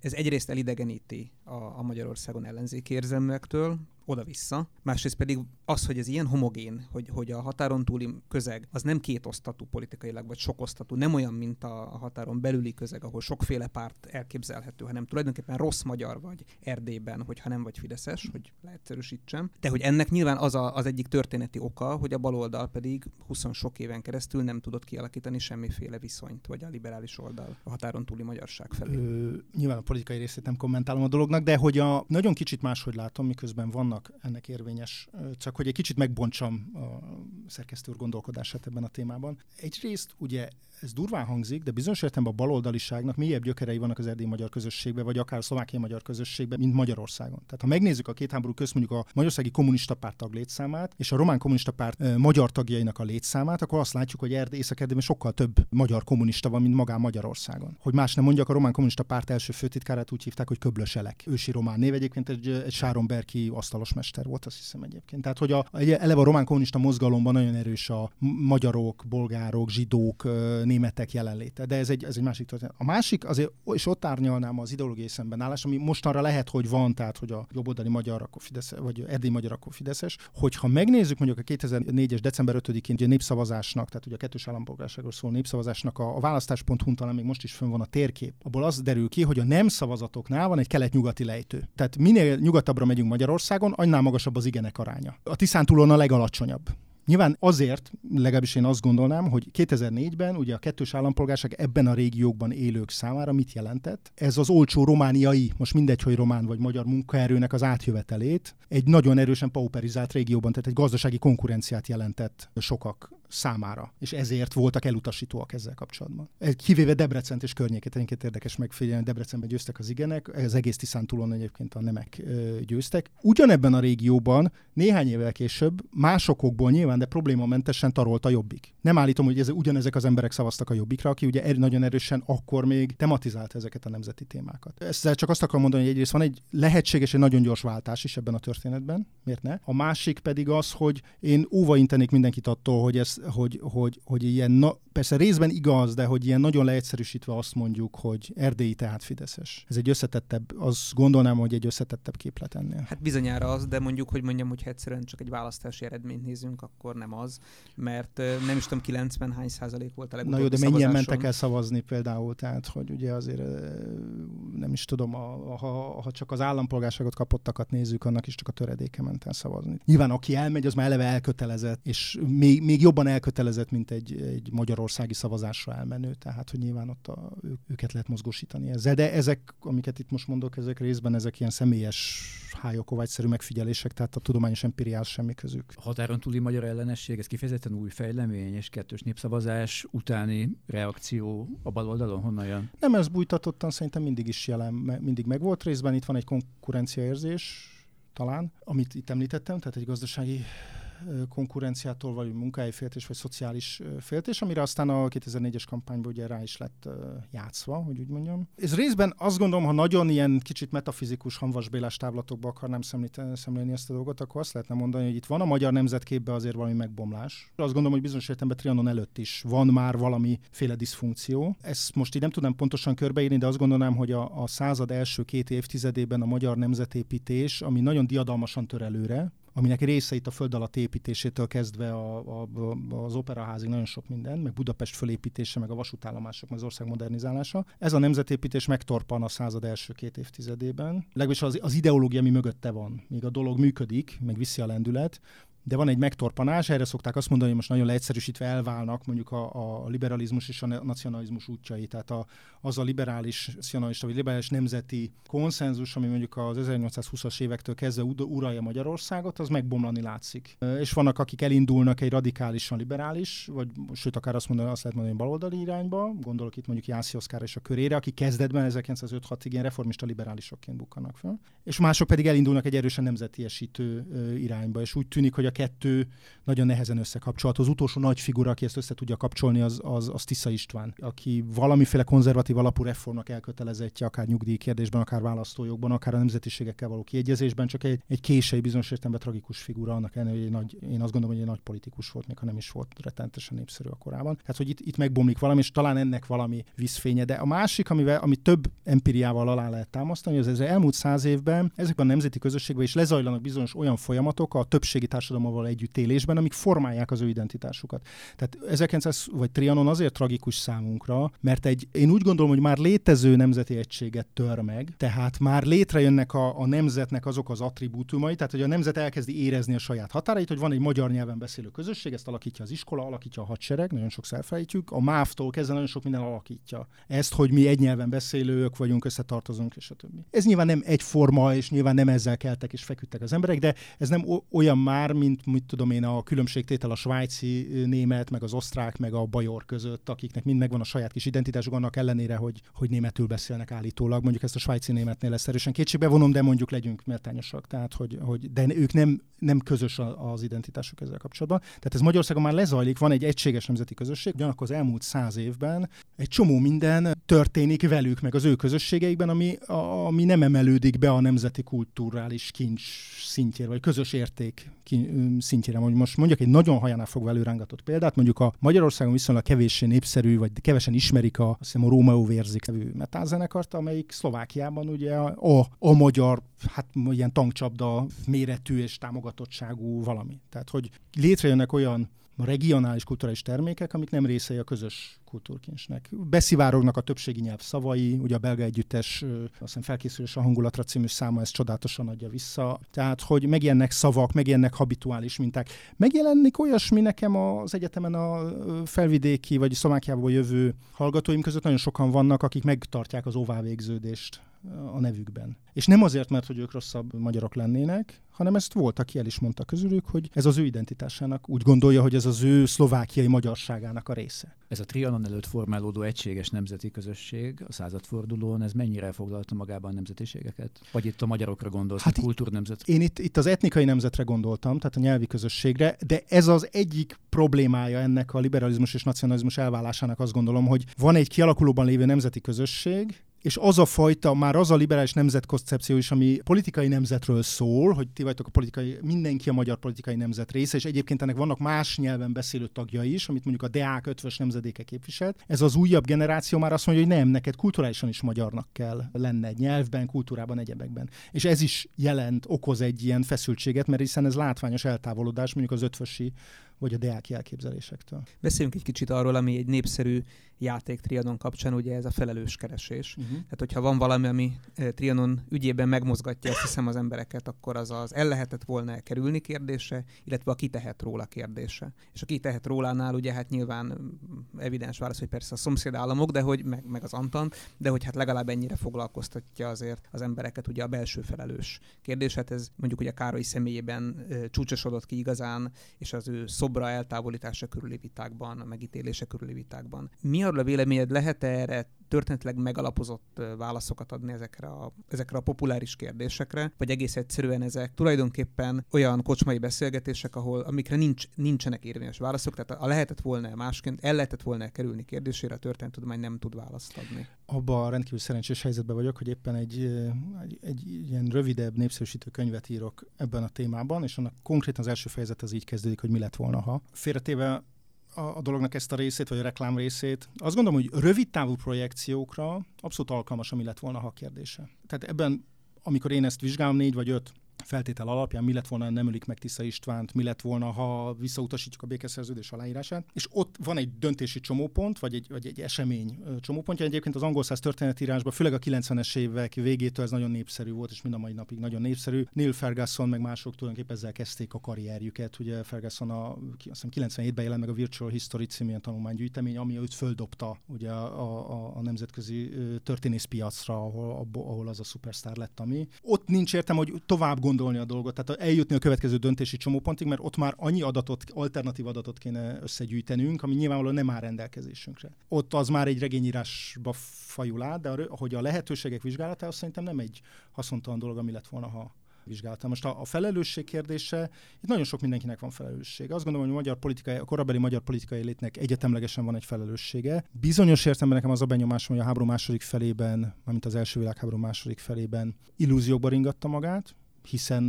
ez egyrészt elidegeníti a, a Magyarországon ellenzéki érzelmektől, oda-vissza. Másrészt pedig az, hogy ez ilyen homogén, hogy, hogy a határon túli közeg az nem kétosztatú politikailag, vagy sokosztatú, nem olyan, mint a, határon belüli közeg, ahol sokféle párt elképzelhető, hanem tulajdonképpen rossz magyar vagy Erdélyben, hogyha nem vagy Fideszes, hogy leegyszerűsítsem. De hogy ennek nyilván az a, az egyik történeti oka, hogy a baloldal pedig 20 sok éven keresztül nem tudott kialakítani semmiféle viszonyt, vagy a liberális oldal a határon túli magyarság felé. Ö, nyilván a politikai részét nem kommentálom a dolognak, de hogy a nagyon kicsit máshogy látom, miközben van vannak ennek érvényes, csak hogy egy kicsit megbontsam a szerkesztő gondolkodását ebben a témában. Egyrészt ugye ez durván hangzik, de bizonyos értelemben a baloldaliságnak mélyebb gyökerei vannak az erdélyi magyar közösségben, vagy akár a szlovákiai magyar közösségben, mint Magyarországon. Tehát ha megnézzük a két háború közt mondjuk a Magyarországi Kommunista Párt tag létszámát, és a Román Kommunista Párt e, magyar tagjainak a létszámát, akkor azt látjuk, hogy Erdély észak sokkal több magyar kommunista van, mint magán Magyarországon. Hogy más nem mondjak, a Román Kommunista Párt első főtitkárát úgy hívták, hogy Köblös Elek. Ősi román név egyébként egy, egy Sáron Berki asztalos mester volt, azt hiszem egyébként. Tehát, hogy a, eleve a román kommunista mozgalomban nagyon erős a magyarok, bolgárok, zsidók, németek jelenléte, de ez egy, ez egy másik történet. A másik, azért, és ott árnyalnám az ideológiai szembenállás, ami mostanra lehet, hogy van, tehát hogy a jobboldali magyar, akkor Fidesz, vagy erdély magyar, akkor Fideszes, hogyha megnézzük mondjuk a 2004-es december 5-én ugye népszavazásnak, tehát ugye a kettős állampolgárságról szóló népszavazásnak a, a választás.hu talán még most is fönn van a térkép, abból az derül ki, hogy a nem szavazatoknál van egy kelet-nyugati lejtő. Tehát minél nyugatabbra megyünk Magyarországon, annál magasabb az igenek aránya. A Tiszántúlon a legalacsonyabb. Nyilván azért, legalábbis én azt gondolnám, hogy 2004-ben ugye a kettős állampolgárság ebben a régiókban élők számára mit jelentett? Ez az olcsó romániai, most mindegy, hogy román vagy magyar munkaerőnek az átjövetelét egy nagyon erősen pauperizált régióban, tehát egy gazdasági konkurenciát jelentett sokak számára, és ezért voltak elutasítóak ezzel kapcsolatban. Kivéve Debrecent és környékét, egyébként érdekes megfigyelni, Debrecenben győztek az igenek, az egész Tiszántúlon egyébként a nemek győztek. Ugyanebben a régióban néhány évvel később másokokból nyilván, de problémamentesen tarolt a jobbik. Nem állítom, hogy ez, ugyanezek az emberek szavaztak a jobbikra, aki ugye er, nagyon erősen akkor még tematizált ezeket a nemzeti témákat. Ezzel csak azt akarom mondani, hogy egyrészt van egy lehetséges, egy nagyon gyors váltás is ebben a történetben, miért ne? A másik pedig az, hogy én óva intenék mindenkit attól, hogy, ez, hogy, hogy, hogy ilyen, na, persze részben igaz, de hogy ilyen nagyon leegyszerűsítve azt mondjuk, hogy erdélyi tehát Fideszes. Ez egy összetettebb, azt gondolnám, hogy egy összetettebb képlet ennél. Hát bizonyára az, de mondjuk, hogy mondjam, hogy egyszerűen csak egy választási eredményt nézünk, akkor nem az, mert nem is tudom 90 hány százalék volt a legutóbbi Na jó, de mennyien mentek el szavazni például, tehát hogy ugye azért nem is tudom, a, ha, ha csak az állampolgárságot kapottakat nézzük, annak is csak a töredéke ment el szavazni. Nyilván aki elmegy, az már eleve elkötelezett, és még, még jobban elkötelezett, mint egy, egy magyarországi szavazásra elmenő, tehát hogy nyilván ott a, őket lehet mozgósítani ezzel. De ezek, amiket itt most mondok, ezek részben ezek ilyen személyes hájokovágyszerű megfigyelések, tehát a tudományos empiriás semmi közük. A határon túli magyar ellenesség, ez kifejezetten új fejlemény, és kettős népszavazás utáni reakció a baloldalon honnan jön? Nem, ez bújtatottan szerintem mindig is jelen, mindig megvolt részben, itt van egy konkurenciaérzés, talán, amit itt említettem, tehát egy gazdasági konkurenciától, vagy munkahelyi féltés, vagy szociális féltés, amire aztán a 2004-es kampányban ugye rá is lett játszva, hogy úgy mondjam. Ez részben azt gondolom, ha nagyon ilyen kicsit metafizikus, hanvasbélás távlatokba akarnám szemlélni ezt a dolgot, akkor azt lehetne mondani, hogy itt van a magyar nemzetképben azért valami megbomlás. Azt gondolom, hogy bizonyos értelemben Trianon előtt is van már valamiféle diszfunkció. Ezt most így nem tudom pontosan körbeírni, de azt gondolom, hogy a, a század első két évtizedében a magyar nemzetépítés, ami nagyon diadalmasan tör előre, aminek része itt a föld alatt építésétől kezdve a, a, az operaházig nagyon sok minden, meg Budapest fölépítése, meg a vasútállomások, meg az ország modernizálása. Ez a nemzetépítés megtorpan a század első két évtizedében. Legalábbis az, az ideológia, ami mögötte van. Még a dolog működik, meg viszi a lendület, de van egy megtorpanás, erre szokták azt mondani, hogy most nagyon leegyszerűsítve elválnak mondjuk a, a liberalizmus és a nacionalizmus útjai. Tehát a, az a liberális, nacionalista vagy liberális nemzeti konszenzus, ami mondjuk az 1820-as évektől kezdve uralja Magyarországot, az megbomlani látszik. És vannak, akik elindulnak egy radikálisan liberális, vagy sőt, akár azt, mondani, azt lehet mondani, baloldali irányba, gondolok itt mondjuk Jászi Oszkár és a körére, aki kezdetben 1905-6-ig ilyen reformista liberálisokként bukkanak fel. És mások pedig elindulnak egy erősen nemzetiesítő irányba, és úgy tűnik, hogy a kettő nagyon nehezen összekapcsolható. Az utolsó nagy figura, aki ezt össze tudja kapcsolni, az, az, az Tisza István, aki valamiféle konzervatív alapú reformnak elkötelezettje, akár nyugdíj kérdésben, akár választójogban, akár a nemzetiségekkel való kiegyezésben, csak egy, egy késői bizonyos értelemben tragikus figura, annak ellenére, hogy egy nagy, én azt gondolom, hogy egy nagy politikus volt, még ha nem is volt rettenetesen népszerű a korában. Tehát, hogy itt, itt megbomlik valami, és talán ennek valami vízfénye. De a másik, amivel, ami több empiriával alá lehet támasztani, az az elmúlt száz évben ezekben a nemzeti közösségben is lezajlanak bizonyos olyan folyamatok a többségi társadalom társadalommal együttélésben, amik formálják az ő identitásukat. Tehát 1900 vagy Trianon azért tragikus számunkra, mert egy, én úgy gondolom, hogy már létező nemzeti egységet tör meg, tehát már létrejönnek a, a nemzetnek azok az attribútumai, tehát hogy a nemzet elkezdi érezni a saját határait, hogy van egy magyar nyelven beszélő közösség, ezt alakítja az iskola, alakítja a hadsereg, nagyon sok elfelejtjük, a MÁV-tól kezdve nagyon sok minden alakítja. Ezt, hogy mi egy nyelven beszélők vagyunk, összetartozunk, és a többi. Ez nyilván nem egyforma, és nyilván nem ezzel keltek és feküdtek az emberek, de ez nem olyan már, mint mint mit tudom én, a különbségtétel a svájci német, meg az osztrák, meg a bajor között, akiknek mind megvan a saját kis identitásuk, annak ellenére, hogy, hogy németül beszélnek állítólag. Mondjuk ezt a svájci németnél lesz erősen kétségbe vonom, de mondjuk legyünk méltányosak. Tehát, hogy, hogy de ők nem, nem közös az identitásuk ezzel kapcsolatban. Tehát ez Magyarországon már lezajlik, van egy egységes nemzeti közösség, ugyanakkor az elmúlt száz évben egy csomó minden történik velük, meg az ő közösségeikben, ami, ami nem emelődik be a nemzeti kulturális kincs szintjére, vagy közös érték szintjére. Most mondjak egy nagyon hajánál fogva előrángatott példát, mondjuk a Magyarországon viszonylag kevéssé népszerű, vagy kevesen ismerik a, azt hiszem, a Rómeó vérzik nevű metálzenekart, amelyik Szlovákiában ugye a, a magyar, hát ilyen tankcsapda méretű és támogatottságú valami. Tehát, hogy létrejönnek olyan regionális kulturális termékek, amik nem részei a közös kultúrkincsnek. Beszivárognak a többségi nyelv szavai, ugye a belga együttes, azt hiszem felkészülés a hangulatra című száma ezt csodálatosan adja vissza. Tehát, hogy megjelennek szavak, megjelennek habituális minták. Megjelenik olyasmi nekem az egyetemen a felvidéki vagy Szlovákiából jövő hallgatóim között nagyon sokan vannak, akik megtartják az óvávégződést a nevükben. És nem azért, mert hogy ők rosszabb magyarok lennének, hanem ezt volt, aki el is mondta közülük, hogy ez az ő identitásának úgy gondolja, hogy ez az ő szlovákiai magyarságának a része. Ez a Trianon előtt formálódó egységes nemzeti közösség a századfordulón, ez mennyire foglalta magában a nemzetiségeket? Vagy itt a magyarokra gondolsz, hát a kultúrnemzet? Én itt, itt az etnikai nemzetre gondoltam, tehát a nyelvi közösségre, de ez az egyik problémája ennek a liberalizmus és nacionalizmus elválásának azt gondolom, hogy van egy kialakulóban lévő nemzeti közösség, és az a fajta, már az a liberális nemzetkoncepció is, ami politikai nemzetről szól, hogy ti vagytok a politikai, mindenki a magyar politikai nemzet része, és egyébként ennek vannak más nyelven beszélő tagja is, amit mondjuk a Deák ötvös nemzedéke képviselt. Ez az újabb generáció már azt mondja, hogy nem, neked kulturálisan is magyarnak kell lenne nyelvben, kultúrában, egyebekben. És ez is jelent, okoz egy ilyen feszültséget, mert hiszen ez látványos eltávolodás mondjuk az ötvösi vagy a deák elképzelésektől. Beszéljünk egy kicsit arról, ami egy népszerű játék Trianon kapcsán, ugye ez a felelős keresés. Uh-huh. Tehát, hogyha van valami, ami eh, Trianon ügyében megmozgatja, azt hiszem az embereket, akkor az az el lehetett volna kerülni kérdése, illetve a kitehet róla kérdése. És a kitehet rólánál ugye hát nyilván mm, evidens válasz, hogy persze a szomszédállamok, de hogy meg, meg az Antant, de hogy hát legalább ennyire foglalkoztatja azért az embereket ugye a belső felelős kérdés. Hát ez mondjuk ugye Károly személyében e, csúcsosodott ki igazán, és az ő szobra eltávolítása körüli vitákban, a megítélése körüli vitákban. Mi arról a véleményed lehet -e erre történetileg megalapozott válaszokat adni ezekre a, ezekre a populáris kérdésekre, vagy egész egyszerűen ezek tulajdonképpen olyan kocsmai beszélgetések, ahol amikre nincs, nincsenek érvényes válaszok, tehát a lehetett volna másként, el lehetett volna kerülni kérdésére, a történettudomány nem tud választ adni. Abba a rendkívül szerencsés helyzetben vagyok, hogy éppen egy, egy, egy ilyen rövidebb népszerűsítő könyvet írok ebben a témában, és annak konkrétan az első fejezet az így kezdődik, hogy mi lett volna, ha. Félretéve a, a dolognak ezt a részét, vagy a reklám részét. Azt gondolom, hogy rövid távú projekciókra abszolút alkalmas, ami lett volna a kérdése. Tehát ebben, amikor én ezt vizsgálom, négy vagy öt feltétel alapján mi lett volna, nem ölik meg Tisza Istvánt, mi lett volna, ha visszautasítjuk a békeszerződés aláírását. És ott van egy döntési csomópont, vagy egy, vagy egy esemény csomópontja. Egyébként az angol száz történetírásban, főleg a 90-es évek végétől ez nagyon népszerű volt, és mind a mai napig nagyon népszerű. Neil Ferguson meg mások tulajdonképpen ezzel kezdték a karrierjüket. Ugye Ferguson a, azt hiszem 97-ben jelent meg a Virtual History című tanulmánygyűjtemény, ami őt földobta ugye a, a, a nemzetközi történészpiacra, ahol, ahol az a szupersztár lett, ami. Ott nincs értem, hogy tovább gondolni a dolgot, tehát eljutni a következő döntési csomópontig, mert ott már annyi adatot, alternatív adatot kéne összegyűjtenünk, ami nyilvánvalóan nem áll rendelkezésünkre. Ott az már egy regényírásba fajul át, de hogy a lehetőségek vizsgálata, az szerintem nem egy haszontalan dolog, ami lett volna, ha vizsgáltam. Most a, a felelősség kérdése, itt nagyon sok mindenkinek van felelősség. Azt gondolom, hogy a magyar politikai, a korabeli magyar politikai létnek egyetemlegesen van egy felelőssége. Bizonyos értelemben nekem az a benyomásom, hogy a háború második felében, mint az első világháború második felében illúziókba ringatta magát, hiszen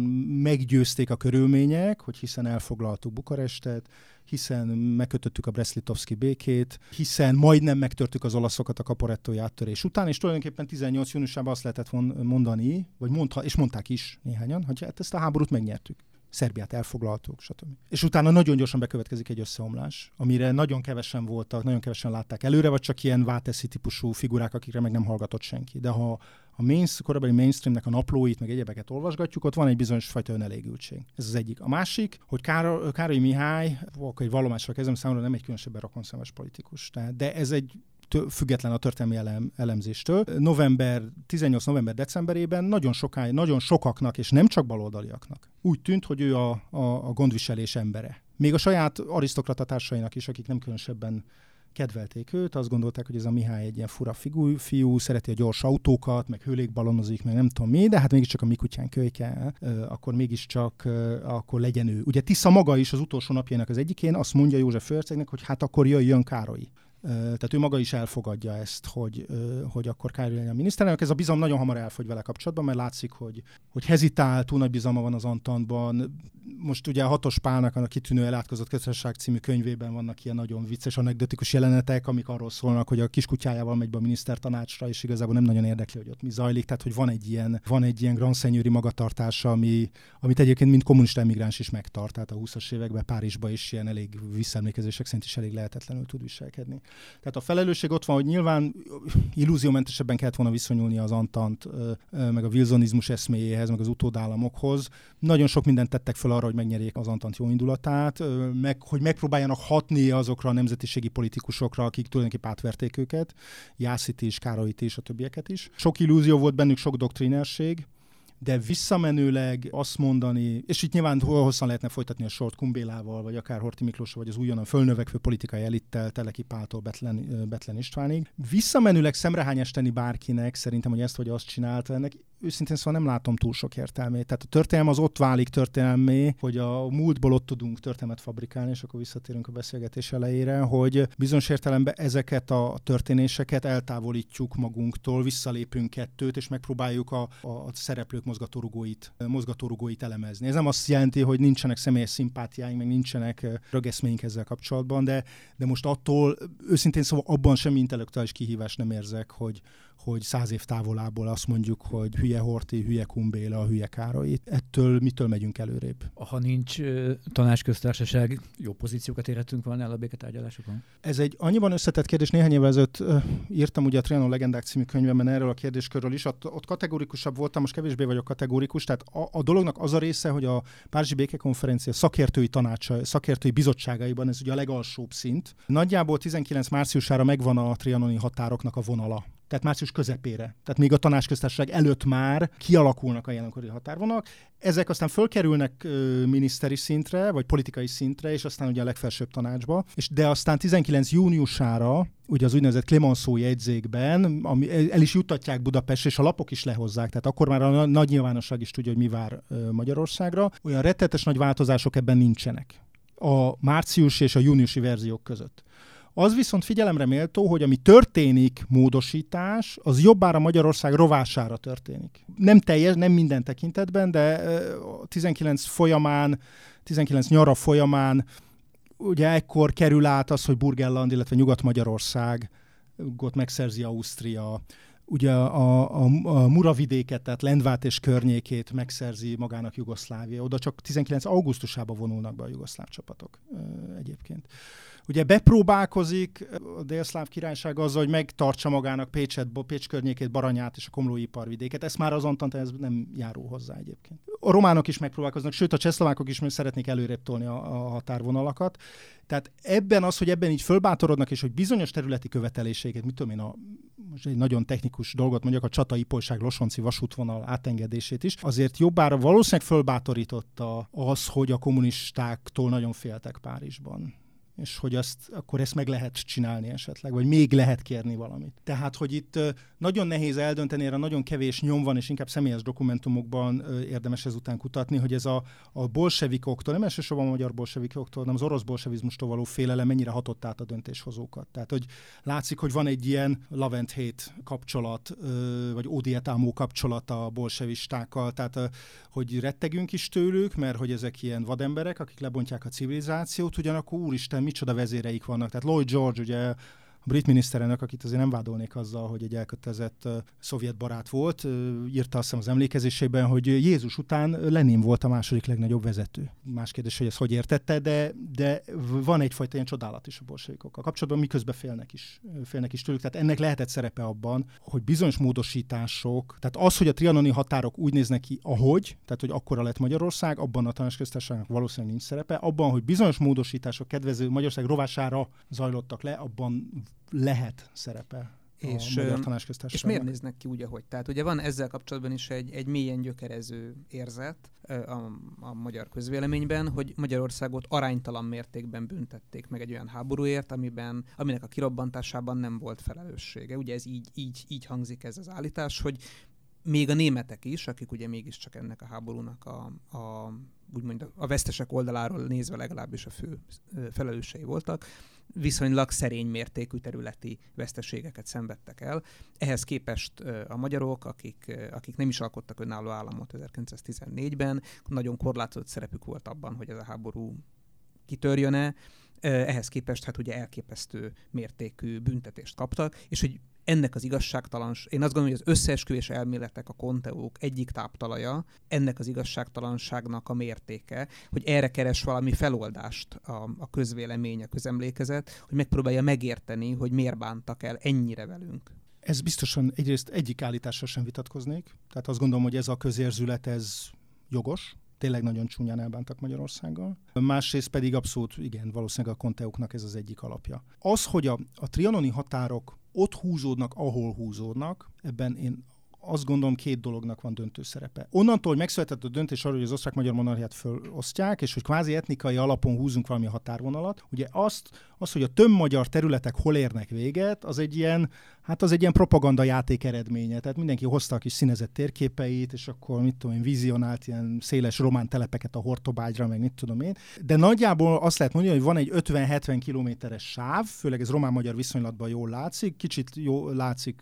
meggyőzték a körülmények, hogy hiszen elfoglaltuk Bukarestet, hiszen megkötöttük a Brest-Litovszki békét, hiszen majdnem megtörtük az olaszokat a kaporettói áttörés után, és tulajdonképpen 18 júniusában azt lehetett mondani, vagy mondha, és mondták is néhányan, hogy hát ezt a háborút megnyertük. Szerbiát elfoglaltuk, stb. És utána nagyon gyorsan bekövetkezik egy összeomlás, amire nagyon kevesen voltak, nagyon kevesen látták előre, vagy csak ilyen váteszi típusú figurák, akikre meg nem hallgatott senki. De ha a main, korabeli mainstreamnek a naplóit, meg egyebeket olvasgatjuk, ott van egy bizonyos fajta önelégültség. Ez az egyik. A másik, hogy Károly, Károly Mihály, akkor egy vallomásra kezdem, számomra nem egy különösebben rokonszemes politikus. De ez egy független a történelmi elem, elemzéstől. November, 18 november decemberében nagyon sokáig, nagyon sokaknak, és nem csak baloldaliaknak, úgy tűnt, hogy ő a, a, a gondviselés embere. Még a saját arisztokrata társainak is, akik nem különösebben kedvelték őt, azt gondolták, hogy ez a Mihály egy ilyen fura figú, fiú, szereti a gyors autókat, meg hőlékbalonozik, meg nem tudom mi, de hát mégiscsak a mi kutyán kölyke, akkor mégiscsak akkor legyen ő. Ugye Tisza maga is az utolsó napjának az egyikén azt mondja József Főrcegnek, hogy hát akkor jöjjön Károly. Tehát ő maga is elfogadja ezt, hogy, hogy akkor legyen a miniszterelnök. Ez a bizalom nagyon hamar elfogy vele kapcsolatban, mert látszik, hogy, hogy hezitál, túl nagy bizalma van az Antantban. Most ugye a Hatos Pálnak a kitűnő elátkozott közösség című könyvében vannak ilyen nagyon vicces, anekdotikus jelenetek, amik arról szólnak, hogy a kiskutyájával megy be a minisztertanácsra, és igazából nem nagyon érdekli, hogy ott mi zajlik. Tehát, hogy van egy ilyen, van egy ilyen Grand Seigneury magatartása, ami, amit egyébként mint kommunista emigráns is megtart. Tehát a 20-as években Párizsba is ilyen elég visszaemlékezések szerint is elég lehetetlenül tud viselkedni. Tehát a felelősség ott van, hogy nyilván illúziómentesebben kellett volna viszonyulni az Antant, meg a wilsonizmus eszméjéhez, meg az utódállamokhoz. Nagyon sok mindent tettek fel arra, hogy megnyerjék az Antant jó indulatát, meg, hogy megpróbáljanak hatni azokra a nemzetiségi politikusokra, akik tulajdonképpen átverték őket, Jászit is, Károlyt is, a többieket is. Sok illúzió volt bennük, sok doktrinerség, de visszamenőleg azt mondani, és itt nyilván hosszan lehetne folytatni a sort Kumbélával, vagy akár Horti Miklós, vagy az újonnan fölnövekvő politikai elittel, Teleki Páltól Betlen, Betlen Istvánig. Visszamenőleg szemrehányást tenni bárkinek, szerintem, hogy ezt vagy azt csinálta, ennek őszintén szóval nem látom túl sok értelmét. Tehát a történelem az ott válik történelmé, hogy a múltból ott tudunk történelmet fabrikálni, és akkor visszatérünk a beszélgetés elejére, hogy bizonyos értelemben ezeket a történéseket eltávolítjuk magunktól, visszalépünk kettőt, és megpróbáljuk a, a szereplők mozgatórugóit, mozgatórugóit elemezni. Ez nem azt jelenti, hogy nincsenek személyes szimpátiáink, meg nincsenek rögeszméink ezzel kapcsolatban, de, de most attól őszintén szóval abban semmi intellektuális kihívást nem érzek, hogy, hogy száz év távolából azt mondjuk, hogy hülye Horti, hülye Kumbéla, hülye Károly. Ettől mitől megyünk előrébb? Ha nincs tanácsköztársaság, jó pozíciókat érhetünk volna el a béketárgyalásokon? Ez egy annyiban összetett kérdés. Néhány évvel ezelőtt írtam ugye a Trianon legendák című könyvemben erről a kérdéskörről is. Ott, ott kategórikusabb voltam, most kevésbé vagyok kategórikus. Tehát a, a dolognak az a része, hogy a Párizsi Békekonferencia szakértői tanácsa, szakértői bizottságaiban, ez ugye a legalsóbb szint. Nagyjából 19 márciusára megvan a trianoni határoknak a vonala tehát március közepére. Tehát még a tanácsköztársaság előtt már kialakulnak a jelenkori határvonalak. Ezek aztán fölkerülnek ö, miniszteri szintre, vagy politikai szintre, és aztán ugye a legfelsőbb tanácsba. És de aztán 19 júniusára ugye az úgynevezett Clemenceau jegyzékben, ami el is juttatják Budapest, és a lapok is lehozzák, tehát akkor már a nagy nyilvánosság is tudja, hogy mi vár Magyarországra. Olyan rettetes nagy változások ebben nincsenek a március és a júniusi verziók között. Az viszont figyelemre méltó, hogy ami történik módosítás, az jobbára Magyarország rovására történik. Nem teljes, nem minden tekintetben, de 19 folyamán, 19 nyara folyamán ugye ekkor kerül át az, hogy Burgenland, illetve Nyugat-Magyarország ott megszerzi Ausztria, ugye a, a, a Muravidéket, tehát Lendvát és környékét megszerzi magának Jugoszlávia. Oda csak 19. augusztusában vonulnak be a jugoszláv csapatok egyébként. Ugye bepróbálkozik a délszláv királyság azzal, hogy megtartsa magának Pécset, Pécs környékét, Baranyát és a komlói iparvidéket. Ezt már az Antante ez nem járó hozzá egyébként. A románok is megpróbálkoznak, sőt a csehszlovákok is szeretnék előrébb tolni a, a határvonalakat. Tehát ebben az, hogy ebben így fölbátorodnak, és hogy bizonyos területi követeléseiket, mit tudom én, a, most egy nagyon technikus dolgot mondjak, a Csatai Polyság Losonci vasútvonal átengedését is, azért jobbára valószínűleg fölbátorította az, hogy a kommunistáktól nagyon féltek Párizsban és hogy azt, akkor ezt meg lehet csinálni esetleg, vagy még lehet kérni valamit. Tehát, hogy itt nagyon nehéz eldönteni, erre nagyon kevés nyom van, és inkább személyes dokumentumokban érdemes ezután kutatni, hogy ez a, a bolsevikoktól, nem elsősorban a magyar bolsevikoktól, hanem az orosz bolsevizmustól való félelem mennyire hatott át a döntéshozókat. Tehát, hogy látszik, hogy van egy ilyen lavent hét kapcsolat, vagy ódietámó kapcsolat a bolsevistákkal, tehát, hogy rettegünk is tőlük, mert hogy ezek ilyen vademberek, akik lebontják a civilizációt, ugyanakkor úristen, micsoda vezéreik vannak. Tehát Lloyd George ugye a brit miniszterelnök, akit azért nem vádolnék azzal, hogy egy elkötelezett szovjet barát volt, írta azt hiszem az emlékezésében, hogy Jézus után Lenin volt a második legnagyobb vezető. Más kérdés, hogy ezt hogy értette, de, de van egyfajta ilyen csodálat is a bolsevikokkal kapcsolatban, miközben félnek is, félnek is tőlük. Tehát ennek lehetett szerepe abban, hogy bizonyos módosítások, tehát az, hogy a trianoni határok úgy néznek ki, ahogy, tehát hogy akkora lett Magyarország, abban a tanácsköztársaságnak valószínűleg nincs szerepe, abban, hogy bizonyos módosítások kedvező Magyarország rovására zajlottak le, abban lehet szerepe és, és miért néznek ki úgy, ahogy? Tehát ugye van ezzel kapcsolatban is egy, egy mélyen gyökerező érzet a, a magyar közvéleményben, hogy Magyarországot aránytalan mértékben büntették meg egy olyan háborúért, amiben, aminek a kirobbantásában nem volt felelőssége. Ugye ez így, így, így hangzik ez az állítás, hogy még a németek is, akik ugye mégiscsak ennek a háborúnak a, a úgymond a vesztesek oldaláról nézve legalábbis a fő felelősei voltak, viszonylag szerény mértékű területi veszteségeket szenvedtek el. Ehhez képest a magyarok, akik, akik nem is alkottak önálló államot 1914-ben, nagyon korlátozott szerepük volt abban, hogy ez a háború kitörjön-e, ehhez képest hát ugye elképesztő mértékű büntetést kaptak, és hogy ennek az igazságtalans, én azt gondolom, hogy az összeesküvés elméletek, a konteók egyik táptalaja, ennek az igazságtalanságnak a mértéke, hogy erre keres valami feloldást a, a közvélemény, a közemlékezet, hogy megpróbálja megérteni, hogy miért bántak el ennyire velünk. Ez biztosan egyrészt egyik állítással sem vitatkoznék. Tehát azt gondolom, hogy ez a közérzület, ez jogos, tényleg nagyon csúnyán elbántak Magyarországgal. Másrészt pedig abszolút, igen, valószínűleg a konteóknak ez az egyik alapja. Az, hogy a, a trianoni határok ott húzódnak, ahol húzódnak, ebben én azt gondolom két dolognak van döntő szerepe. Onnantól, hogy megszületett a döntés arról, hogy az osztrák-magyar monarchiát fölosztják, és hogy kvázi etnikai alapon húzunk valami határvonalat, ugye azt, az, hogy a több magyar területek hol érnek véget, az egy ilyen, hát az egy ilyen propaganda játék eredménye. Tehát mindenki hozta a kis színezett térképeit, és akkor mit tudom én, vizionált ilyen széles román telepeket a Hortobágyra, meg mit tudom én. De nagyjából azt lehet mondani, hogy van egy 50-70 kilométeres sáv, főleg ez román-magyar viszonylatban jól látszik, kicsit jó látszik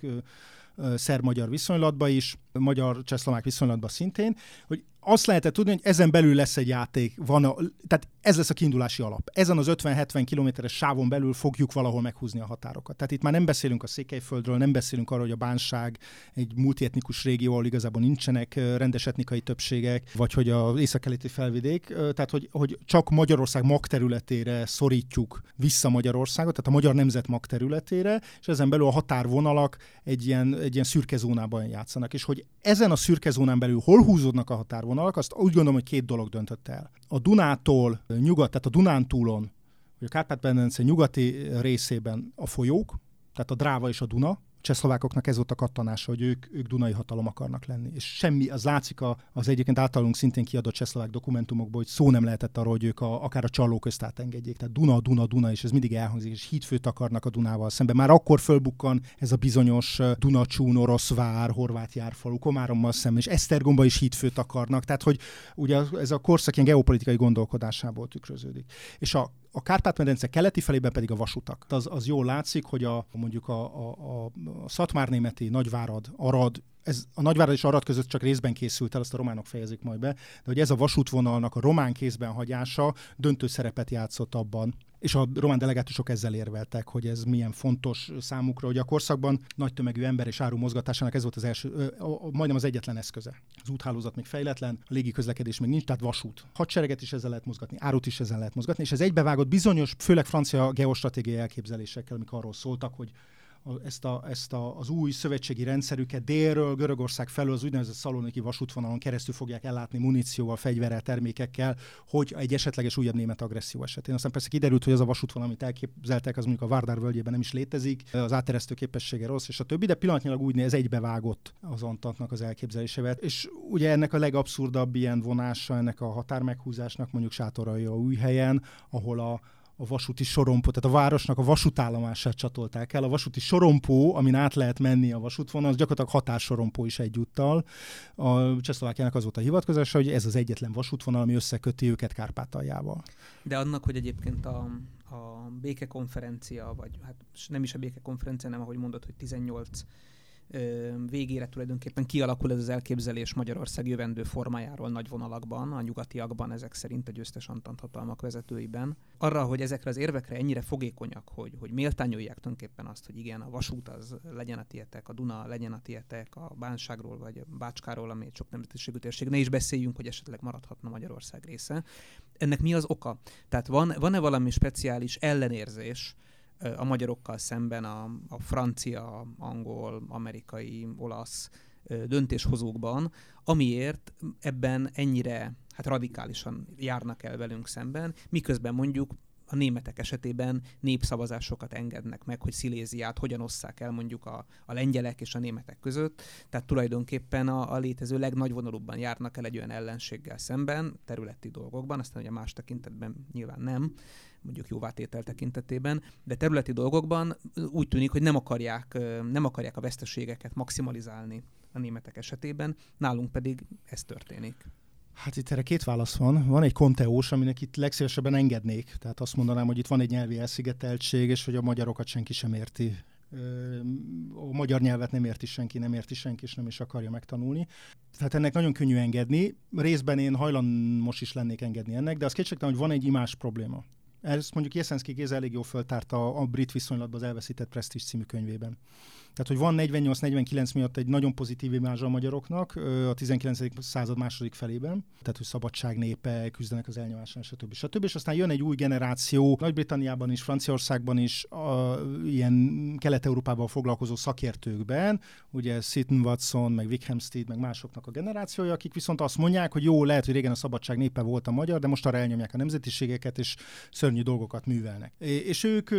szerb-magyar viszonylatban is, magyar-csehszlovák viszonylatban szintén, hogy azt lehetett tudni, hogy ezen belül lesz egy játék, van a, tehát ez lesz a kiindulási alap. Ezen az 50-70 kilométeres sávon belül fogjuk valahol meghúzni a határokat. Tehát itt már nem beszélünk a Székelyföldről, nem beszélünk arról, hogy a Bánság egy multietnikus régió, ahol igazából nincsenek rendes etnikai többségek, vagy hogy az északkeleti felvidék, tehát hogy, hogy csak Magyarország magterületére szorítjuk vissza Magyarországot, tehát a magyar nemzet magterületére, és ezen belül a határvonalak egy ilyen, egy ilyen szürke zónában játszanak. És hogy ezen a szürke zónán belül hol húzódnak a határvonalak, vonalak, azt úgy gondolom, hogy két dolog döntött el. A Dunától nyugat, tehát a Dunántúlon, vagy a Kárpát-medence nyugati részében a folyók, tehát a Dráva és a Duna, csehszlovákoknak ez volt a kattanása, hogy ők, ők Dunai hatalom akarnak lenni. És semmi, az látszik a, az egyébként általunk szintén kiadott csehszlovák dokumentumokból, hogy szó nem lehetett arról, hogy ők a, akár a csaló közt átengedjék. Tehát Duna, Duna, Duna, és ez mindig elhangzik, és hídfőt akarnak a Dunával szemben. Már akkor fölbukkan ez a bizonyos Dunacsún, orosz vár, horvát járfalú, Komárommal szemben, és Esztergomba is hídfőt akarnak. Tehát, hogy ugye ez a korszak ilyen geopolitikai gondolkodásából tükröződik. És a a Kárpát-medence keleti felében pedig a vasutak. Az, az jól látszik, hogy a, mondjuk a, a, a Szatmárnémeti Nagyvárad, Arad, ez a Nagyvárad és Arad között csak részben készült el, azt a románok fejezik majd be, de hogy ez a vasútvonalnak a román kézben hagyása döntő szerepet játszott abban, és a román delegátusok ezzel érveltek, hogy ez milyen fontos számukra, hogy a korszakban nagy tömegű ember és áru mozgatásának ez volt az első, majdnem az egyetlen eszköze. Az úthálózat még fejletlen, a légi közlekedés még nincs, tehát vasút. Hadsereget is ezzel lehet mozgatni, árut is ezzel lehet mozgatni, és ez egybevágott bizonyos, főleg francia geostratégiai elképzelésekkel, amik arról szóltak, hogy ezt, a, ezt a, az új szövetségi rendszerüket délről, Görögország felől az úgynevezett szaloniki vasútvonalon keresztül fogják ellátni munícióval, fegyverrel, termékekkel, hogy egy esetleges újabb német agresszió esetén. Aztán persze kiderült, hogy az a vasútvonal, amit elképzeltek, az mondjuk a Várdár völgyében nem is létezik, az áteresztő képessége rossz, és a többi, de pillanatnyilag úgy ez egybevágott az Antantnak az elképzelésével. És ugye ennek a legabszurdabb ilyen vonása ennek a határmeghúzásnak mondjuk sátorai a új helyen, ahol a a vasúti sorompó, tehát a városnak a vasútállomását csatolták el. A vasúti sorompó, amin át lehet menni a vasútvonal, az gyakorlatilag határsorompó is egyúttal. A Csehszlovákiának az volt a hivatkozása, hogy ez az egyetlen vasútvonal, ami összeköti őket Kárpátaljával. De annak, hogy egyébként a, a békekonferencia, vagy hát nem is a békekonferencia, nem ahogy mondod, hogy 18 végére tulajdonképpen kialakul ez az elképzelés Magyarország jövendő formájáról nagy vonalakban, a nyugatiakban, ezek szerint a győztes Antant hatalmak vezetőiben. Arra, hogy ezekre az érvekre ennyire fogékonyak, hogy, hogy méltányolják tulajdonképpen azt, hogy igen, a vasút az legyen a tietek, a Duna legyen a tietek, a Bánságról vagy a Bácskáról, ami egy sok nemzetiségű térség, ne is beszéljünk, hogy esetleg maradhatna Magyarország része. Ennek mi az oka? Tehát van, van-e valami speciális ellenérzés, a magyarokkal szemben a, a francia, angol, amerikai, olasz döntéshozókban, amiért ebben ennyire hát radikálisan járnak el velünk szemben, miközben mondjuk a németek esetében népszavazásokat engednek meg, hogy Sziléziát hogyan osszák el mondjuk a, a lengyelek és a németek között. Tehát tulajdonképpen a, a létező legnagyvonalúbban járnak el egy olyan ellenséggel szemben, területi dolgokban, aztán ugye más tekintetben nyilván nem, mondjuk jóvátétel tekintetében, de területi dolgokban úgy tűnik, hogy nem akarják, nem akarják a veszteségeket maximalizálni a németek esetében, nálunk pedig ez történik. Hát itt erre két válasz van. Van egy konteós, aminek itt legszívesebben engednék. Tehát azt mondanám, hogy itt van egy nyelvi elszigeteltség, és hogy a magyarokat senki sem érti. A magyar nyelvet nem érti senki, nem érti senki, és nem is akarja megtanulni. Tehát ennek nagyon könnyű engedni. Részben én hajlamos is lennék engedni ennek, de az kétségtelen, hogy van egy imás probléma. Ezt mondjuk Jeszenszki Géza elég jól föltárta a brit viszonylatban az elveszített Prestige című könyvében. Tehát, hogy van 48-49 miatt egy nagyon pozitív imázsa a magyaroknak a 19. század második felében, tehát, hogy szabadság népe, küzdenek az elnyomásán, stb. stb. És aztán jön egy új generáció, Nagy-Britanniában is, Franciaországban is, a, ilyen Kelet-Európával foglalkozó szakértőkben, ugye Seaton Watson, meg Wickhamsteed, meg másoknak a generációja, akik viszont azt mondják, hogy jó, lehet, hogy régen a szabadság népe volt a magyar, de most arra elnyomják a nemzetiségeket, és szörnyű dolgokat művelnek. És ők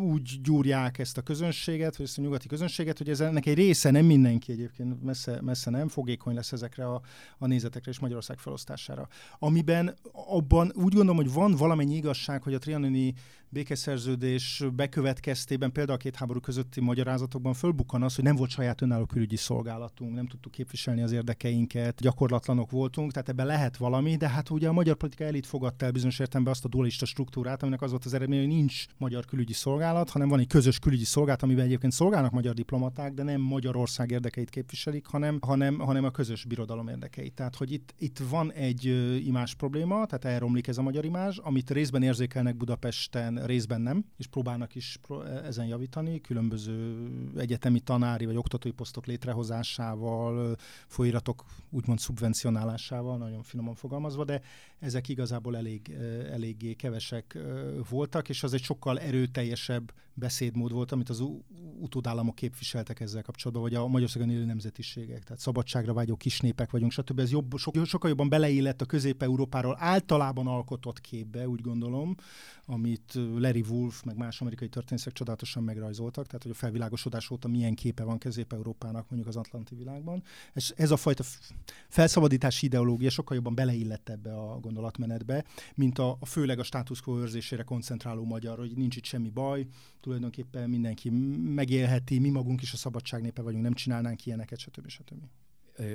úgy gyúrják ezt a közönséget, vagy ezt a nyugati közönséget, hogy ez ennek egy része, nem mindenki egyébként, messze, messze nem, fogékony lesz ezekre a, a nézetekre és Magyarország felosztására. Amiben abban úgy gondolom, hogy van valamennyi igazság, hogy a trianoni békeszerződés bekövetkeztében például a két háború közötti magyarázatokban fölbukkan az, hogy nem volt saját önálló külügyi szolgálatunk, nem tudtuk képviselni az érdekeinket, gyakorlatlanok voltunk, tehát ebben lehet valami, de hát ugye a magyar politika elit fogadta el bizonyos értelemben azt a dualista struktúrát, aminek az volt az eredmény, hogy nincs magyar külügyi szolgálat, hanem van egy közös külügyi szolgálat, amiben egyébként szolgálnak magyar diplomaták, de nem Magyarország érdekeit képviselik, hanem, hanem, hanem a közös birodalom érdekeit. Tehát, hogy itt, itt van egy imás probléma, tehát elromlik ez a magyar imázs, amit részben érzékelnek Budapesten, részben nem, és próbálnak is ezen javítani, különböző egyetemi tanári vagy oktatói posztok létrehozásával, folyiratok úgymond szubvencionálásával, nagyon finoman fogalmazva, de ezek igazából elég, eléggé kevesek voltak, és az egy sokkal erőteljesebb beszédmód volt, amit az utódállamok képviseltek ezzel kapcsolatban, vagy a Magyarországon élő nemzetiségek, tehát szabadságra vágyó kisnépek vagyunk, stb. Ez jobb, so, sokkal jobban beleillett a Közép-Európáról általában alkotott képbe, úgy gondolom, amit Larry Wolf, meg más amerikai történészek csodálatosan megrajzoltak, tehát hogy a felvilágosodás óta milyen képe van Közép-Európának mondjuk az Atlanti világban. És ez a fajta felszabadítási ideológia sokkal jobban beleillett ebbe a gondolatmenetbe, mint a, a főleg a status quo őrzésére koncentráló magyar, hogy nincs itt semmi baj, tulajdonképpen mindenki megélheti, mi magunk is a szabadság népe vagyunk, nem csinálnánk ilyeneket, stb. stb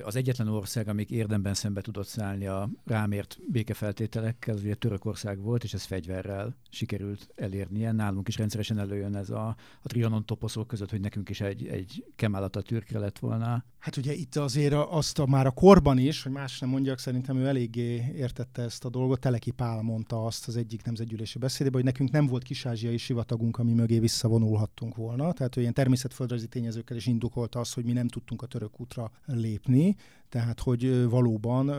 az egyetlen ország, amik érdemben szembe tudott szállni a rámért békefeltételekkel, az ugye Törökország volt, és ez fegyverrel sikerült elérnie. Nálunk is rendszeresen előjön ez a, a Trianon toposzok között, hogy nekünk is egy, egy Kemal Atatürkre lett volna. Hát ugye itt azért azt a, már a korban is, hogy más nem mondjak, szerintem ő eléggé értette ezt a dolgot. Teleki Pál mondta azt az egyik nemzetgyűlési beszédében, hogy nekünk nem volt kisázsiai sivatagunk, ami mögé visszavonulhattunk volna. Tehát ő ilyen természetföldrajzi tényezőkkel is indokolta azt, hogy mi nem tudtunk a török útra lépni. Tehát, hogy valóban,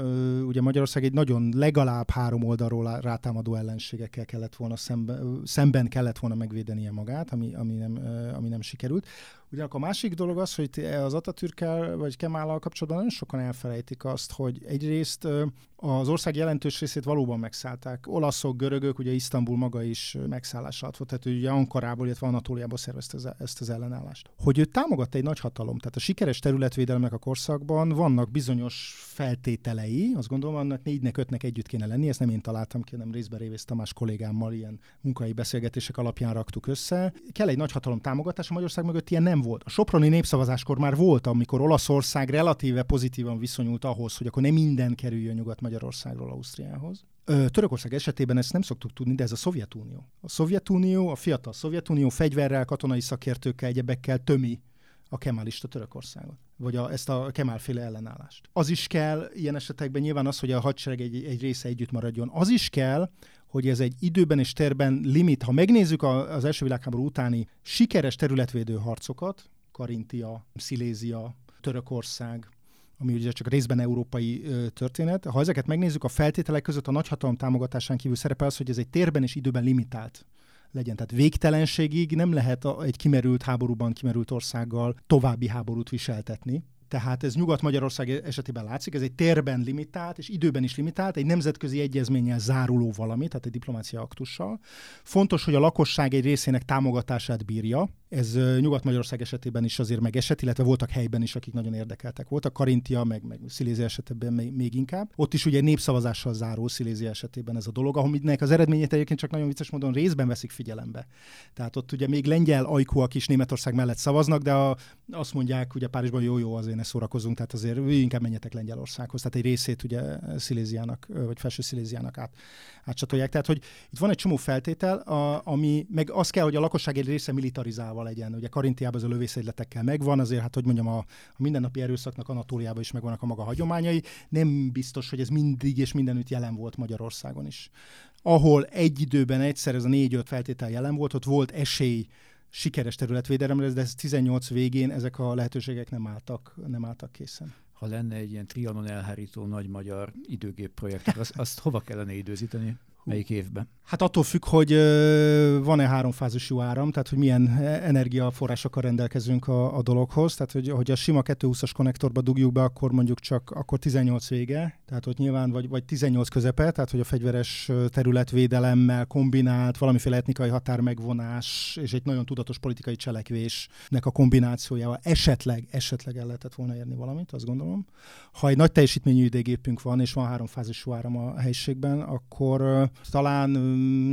ugye Magyarország egy nagyon legalább három oldalról rátámadó ellenségekkel kellett volna szemben, szemben kellett volna megvédenie magát, ami, ami, nem, ami nem sikerült. Ugyanakkor a másik dolog az, hogy az Atatürkkel vagy Kemállal kapcsolatban nagyon sokan elfelejtik azt, hogy egyrészt az ország jelentős részét valóban megszállták. Olaszok, görögök, ugye Isztambul maga is megszállás alatt volt, tehát ugye Ankarából, illetve Anatóliából szervezte ezt az ellenállást. Hogy ő támogatta egy nagy hatalom, tehát a sikeres területvédelemnek a korszakban vannak bizonyos feltételei, azt gondolom, annak négynek, ötnek együtt kéne lenni, ezt nem én találtam ki, hanem részben Révész Tamás kollégámmal ilyen munkai beszélgetések alapján raktuk össze. Kell egy nagy hatalom támogatása, Magyarország mögött ilyen nem volt. A Soproni népszavazáskor már volt, amikor Olaszország relatíve pozitívan viszonyult ahhoz, hogy akkor nem minden kerüljön Nyugat-Magyarországról Ausztriához. Törökország esetében ezt nem szoktuk tudni, de ez a Szovjetunió. A Szovjetunió, a fiatal Szovjetunió fegyverrel, katonai szakértőkkel, egyebekkel tömi a kemalista Törökországot, vagy a, ezt a kemálféle ellenállást. Az is kell ilyen esetekben nyilván az, hogy a hadsereg egy, egy része együtt maradjon. Az is kell, hogy ez egy időben és terben limit. Ha megnézzük az első világháború utáni sikeres területvédő harcokat, Karintia, Szilézia, Törökország, ami ugye csak részben európai történet. Ha ezeket megnézzük, a feltételek között a nagyhatalom támogatásán kívül szerepel az, hogy ez egy térben és időben limitált legyen. Tehát végtelenségig nem lehet egy kimerült háborúban kimerült országgal további háborút viseltetni. Tehát ez Nyugat-Magyarország esetében látszik, ez egy térben limitált és időben is limitált, egy nemzetközi egyezménnyel záruló valami, tehát egy diplomácia aktussal. Fontos, hogy a lakosság egy részének támogatását bírja, ez Nyugat-Magyarország esetében is azért megesett, illetve voltak helyben is, akik nagyon érdekeltek voltak. Karintia, meg, meg Szilézia esetében még, inkább. Ott is ugye népszavazással záró Szilézia esetében ez a dolog, aminek az eredményét egyébként csak nagyon vicces módon részben veszik figyelembe. Tehát ott ugye még lengyel ajkúak is Németország mellett szavaznak, de a, azt mondják, ugye Párizsban jó-jó azért ne szórakozunk, tehát azért inkább menjetek Lengyelországhoz. Tehát egy részét ugye Sziléziának, vagy felső Sziléziának át, átcsatolják. Tehát, hogy itt van egy csomó feltétel, a, ami meg az kell, hogy a lakosság egy része militarizálva legyen. Ugye Karintiában az a lövészegyletekkel megvan, azért hát, hogy mondjam, a, a mindennapi erőszaknak Anatóliában is megvannak a maga hagyományai. Nem biztos, hogy ez mindig és mindenütt jelen volt Magyarországon is. Ahol egy időben egyszer ez a négy-öt feltétel jelen volt, ott volt esély sikeres területvédelemre, de ez 18 végén ezek a lehetőségek nem álltak, nem álltak készen. Ha lenne egy ilyen trianon elhárító nagy magyar időgép projekt, azt, azt hova kellene időzíteni? Melyik évben? Hát attól függ, hogy van-e háromfázisú áram, tehát hogy milyen energiaforrásokkal rendelkezünk a, a dologhoz. Tehát, hogy, hogy a sima 220-as konnektorba dugjuk be, akkor mondjuk csak akkor 18 vége, tehát hogy nyilván vagy, vagy 18 közepe, tehát hogy a fegyveres területvédelemmel kombinált valamiféle etnikai határmegvonás és egy nagyon tudatos politikai cselekvésnek a kombinációjával esetleg, esetleg el lehetett volna érni valamit, azt gondolom. Ha egy nagy teljesítményű idégépünk van, és van háromfázisú áram a helyiségben, akkor talán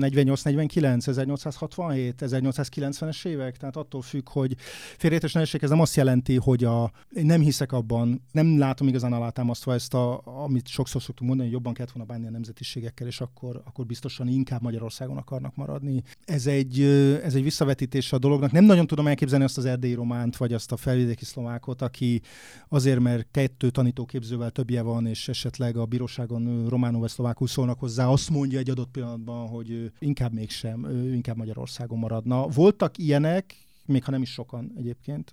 48-49, 1867, 1890-es évek, tehát attól függ, hogy félreértés ne ez nem azt jelenti, hogy a, én nem hiszek abban, nem látom igazán alátámasztva ezt, a, amit sokszor szoktunk mondani, hogy jobban kellett volna bánni a nemzetiségekkel, és akkor, akkor biztosan inkább Magyarországon akarnak maradni. Ez egy, ez egy visszavetítés a dolognak. Nem nagyon tudom elképzelni azt az erdélyi románt, vagy azt a felvidéki szlovákot, aki azért, mert kettő tanítóképzővel többje van, és esetleg a bíróságon románul vagy szlovákul szólnak hozzá, azt mondja egy adott pillanatban, hogy inkább mégsem, ő inkább Magyarországon maradna. Voltak ilyenek, még ha nem is sokan egyébként,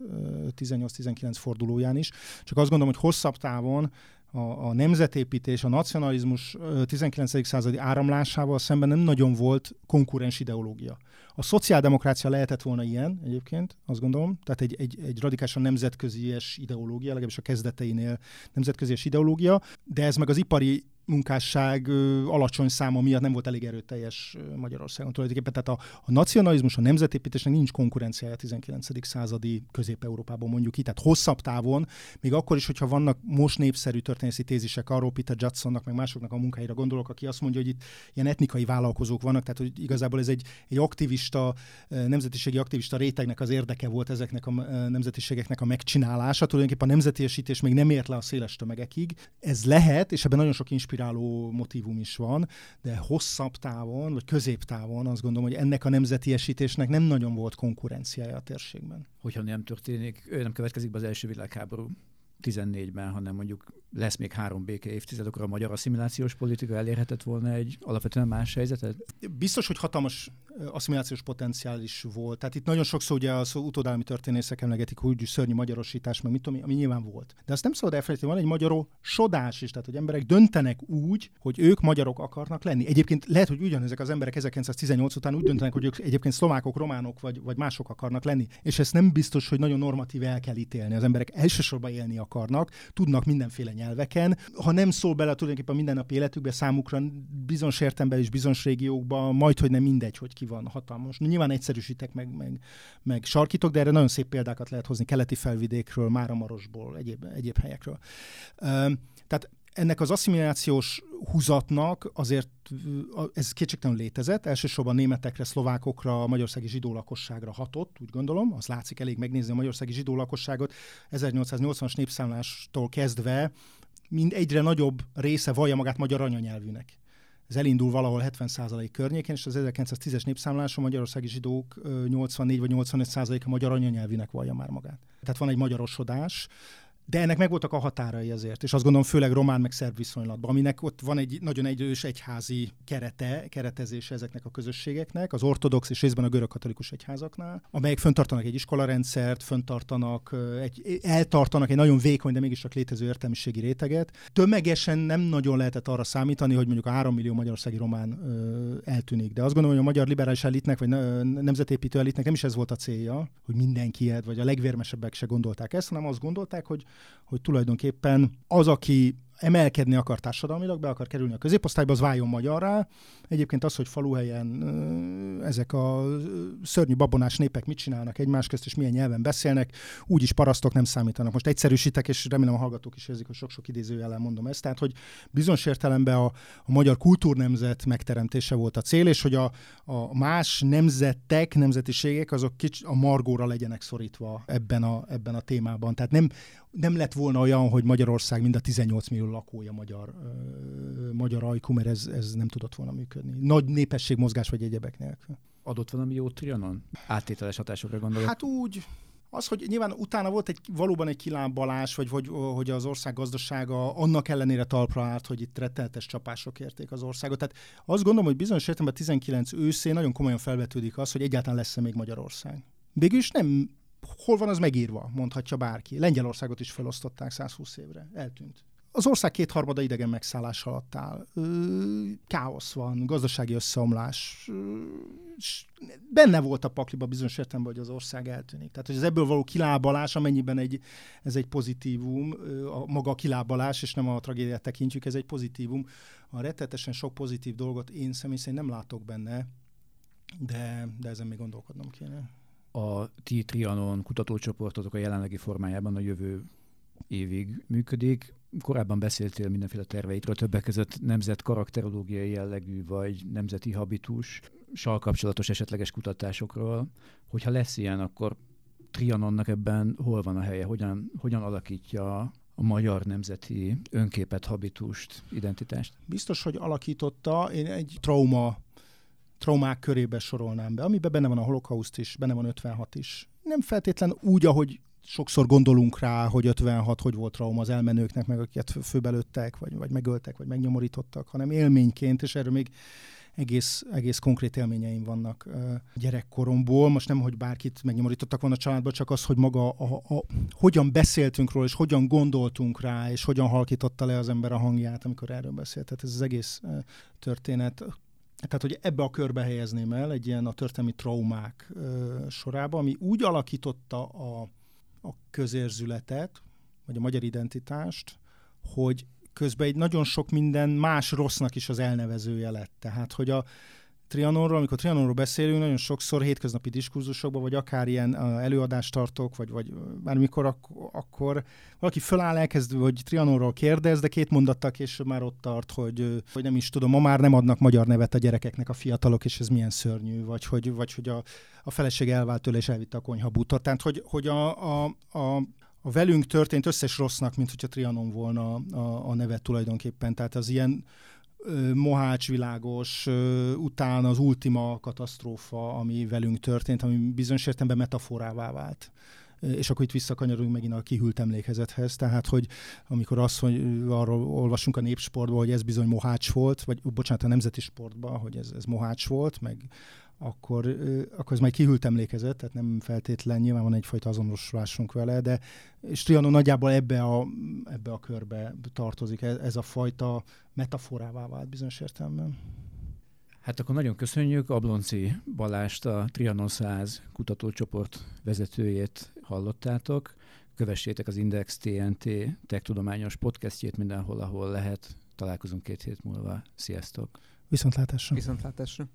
18-19 fordulóján is. Csak azt gondolom, hogy hosszabb távon a, a nemzetépítés, a nacionalizmus 19. századi áramlásával szemben nem nagyon volt konkurens ideológia. A szociáldemokrácia lehetett volna ilyen egyébként, azt gondolom, tehát egy, egy, egy radikálisan nemzetközi ideológia, legalábbis a kezdeteinél nemzetközi ideológia, de ez meg az ipari munkásság alacsony száma miatt nem volt elég erőteljes Magyarországon tulajdonképpen. Tehát a, a nacionalizmus, a nemzetépítésnek nincs konkurenciája a 19. századi Közép-Európában mondjuk így. Tehát hosszabb távon, még akkor is, hogyha vannak most népszerű történészi tézisek arról, Peter Judsonnak, meg másoknak a munkáira gondolok, aki azt mondja, hogy itt ilyen etnikai vállalkozók vannak, tehát hogy igazából ez egy, egy aktivista, nemzetiségi aktivista rétegnek az érdeke volt ezeknek a nemzetiségeknek a megcsinálása. Tulajdonképpen a nemzetiesítés még nem ért le a széles tömegekig. Ez lehet, és ebben nagyon sok inspiráció inspiráló motivum is van, de hosszabb távon, vagy középtávon azt gondolom, hogy ennek a nemzetiesítésnek nem nagyon volt konkurenciája a térségben. Hogyha nem történik, nem következik be az első világháború 14-ben, hanem mondjuk lesz még három béke évtized, akkor a magyar asszimilációs politika elérhetett volna egy alapvetően más helyzetet? Biztos, hogy hatalmas asszimilációs potenciál is volt. Tehát itt nagyon sokszor ugye az utódálmi történészek emlegetik úgy szörnyű magyarosítás, meg mit tudom, ami nyilván volt. De azt nem szabad elfelejteni, van egy magyaró sodás is, tehát hogy emberek döntenek úgy, hogy ők magyarok akarnak lenni. Egyébként lehet, hogy ugyanezek az emberek 1918 után úgy döntenek, hogy ők egyébként szlovákok, románok vagy, vagy mások akarnak lenni. És ezt nem biztos, hogy nagyon normatív el kell ítélni. Az emberek elsősorban élni akarnak, tudnak mindenféle nyelveken. Ha nem szól bele tulajdonképpen a mindennapi életükbe, számukra bizonyos értemben és bizonyos régiókban majd, hogy nem mindegy, hogy ki van hatalmas. Nyilván egyszerűsítek meg, meg, meg sarkítok, de erre nagyon szép példákat lehet hozni keleti felvidékről, Máramarosból, egyéb, egyéb helyekről. Tehát ennek az asszimilációs húzatnak azért ez kétségtelenül létezett, elsősorban németekre, szlovákokra, a magyarországi zsidó lakosságra hatott, úgy gondolom, az látszik elég megnézni a magyarországi zsidó lakosságot 1880-as népszámlástól kezdve mind egyre nagyobb része vallja magát magyar anyanyelvűnek. Ez elindul valahol 70% környékén, és az 1910-es népszámláson magyarországi zsidók 84 vagy 85%-a magyar anyanyelvűnek vallja már magát. Tehát van egy magyarosodás, de ennek megvoltak a határai azért, és azt gondolom főleg román meg szerb viszonylatban, aminek ott van egy nagyon erős egyházi kerete, keretezése ezeknek a közösségeknek, az ortodox és részben a görög katolikus egyházaknál, amelyek föntartanak egy iskolarendszert, föntartanak, egy, eltartanak egy nagyon vékony, de mégiscsak létező értelmiségi réteget. Tömegesen nem nagyon lehetett arra számítani, hogy mondjuk a 3 millió magyarországi román ö, eltűnik. De azt gondolom, hogy a magyar liberális elitnek, vagy nemzetépítő elitnek nem is ez volt a célja, hogy mindenki vagy a legvérmesebbek se gondolták ezt, hanem azt gondolták, hogy hogy tulajdonképpen az, aki emelkedni akar társadalmilag, be akar kerülni a középosztályba, az váljon magyarrá. Egyébként az, hogy faluhelyen ezek a szörnyű babonás népek mit csinálnak egymás közt, és milyen nyelven beszélnek, úgyis parasztok nem számítanak. Most egyszerűsítek, és remélem a hallgatók is érzik, hogy sok-sok idézőjelen mondom ezt. Tehát, hogy bizonyos értelemben a, a magyar kultúrnemzet megteremtése volt a cél, és hogy a, a más nemzetek, nemzetiségek, azok kics, a margóra legyenek szorítva ebben a, ebben a témában. Tehát nem, nem lett volna olyan, hogy Magyarország mind a 18 millió lakója magyar, ö, magyar ajkú, mert ez, ez nem tudott volna működni. Nagy népességmozgás vagy egyebek nélkül. Adott valami jó Trianon? Áttételes hatásokra gondolok. Hát úgy, az, hogy nyilván utána volt egy valóban egy kilábalás, vagy hogy, hogy az ország gazdasága annak ellenére talpra állt, hogy itt retteltes csapások érték az országot. Tehát azt gondolom, hogy bizonyos értelemben 19 őszén nagyon komolyan felvetődik az, hogy egyáltalán lesz-e még Magyarország végül is nem, hol van az megírva, mondhatja bárki. Lengyelországot is felosztották 120 évre, eltűnt. Az ország kétharmada idegen megszállás alatt áll. Káosz van, gazdasági összeomlás. Benne volt a pakliba bizonyos értelemben, hogy az ország eltűnik. Tehát, hogy az ebből való kilábalás, amennyiben egy, ez egy pozitívum, a maga a kilábalás, és nem a tragédiát tekintjük, ez egy pozitívum. A rettetesen sok pozitív dolgot én személy szerint nem látok benne, de, de ezen még gondolkodnom kéne. A ti Trianon kutatócsoportotok a jelenlegi formájában a jövő évig működik. Korábban beszéltél mindenféle terveitről, többek között nemzet karakterológiai jellegű, vagy nemzeti habitus, sal kapcsolatos esetleges kutatásokról. Hogyha lesz ilyen, akkor Trianonnak ebben hol van a helye? Hogyan, hogyan alakítja a magyar nemzeti önképet, habitust, identitást? Biztos, hogy alakította. Én egy trauma traumák körébe sorolnám be, amiben benne van a holokauszt is, benne van 56 is. Nem feltétlen úgy, ahogy sokszor gondolunk rá, hogy 56 hogy volt trauma az elmenőknek, meg akiket főbelőttek, vagy, vagy megöltek, vagy megnyomorítottak, hanem élményként, és erről még egész, egész konkrét élményeim vannak gyerekkoromból. Most nem, hogy bárkit megnyomorítottak volna a családban, csak az, hogy maga a, a, a, hogyan beszéltünk róla, és hogyan gondoltunk rá, és hogyan halkította le az ember a hangját, amikor erről beszélt. Tehát ez az egész történet tehát, hogy ebbe a körbe helyezném el egy ilyen a történelmi traumák ö, sorába, ami úgy alakította a, a közérzületet, vagy a magyar identitást, hogy közben egy nagyon sok minden más rossznak is az elnevezője lett. Tehát, hogy a, Trianonról, amikor Trianonról beszélünk, nagyon sokszor hétköznapi diskurzusokban, vagy akár ilyen előadást tartok, vagy, vagy bármikor, ak- akkor valaki föláll, elkezd, hogy Trianonról kérdez, de két mondattal később már ott tart, hogy, hogy nem is tudom, ma már nem adnak magyar nevet a gyerekeknek a fiatalok, és ez milyen szörnyű, vagy hogy, vagy hogy a, a feleség elvált tőle, és elvitte a konyhabútot. Tehát, hogy, hogy a, a, a a velünk történt összes rossznak, mint hogyha Trianon volna a, a neve tulajdonképpen. Tehát az ilyen Mohács világos, utána az ultima katasztrófa, ami velünk történt, ami bizonyos értelemben metaforává vált. És akkor itt visszakanyarulunk megint a kihűlt emlékezethez, tehát, hogy amikor azt, hogy arról olvasunk a népsportban, hogy ez bizony Mohács volt, vagy bocsánat, a nemzeti sportban, hogy ez, ez Mohács volt, meg akkor, akkor ez már kihűlt emlékezet, tehát nem feltétlen, nyilván van egyfajta azonosulásunk vele, de és Trianon nagyjából ebbe a, ebbe a körbe tartozik, ez, ez a fajta metaforává vált bizonyos értelemben. Hát akkor nagyon köszönjük Ablonci Balást, a Trianon 100 kutatócsoport vezetőjét hallottátok. Kövessétek az Index TNT tech tudományos podcastjét mindenhol, ahol lehet. Találkozunk két hét múlva. Sziasztok! Viszontlátásra! Viszontlátásra!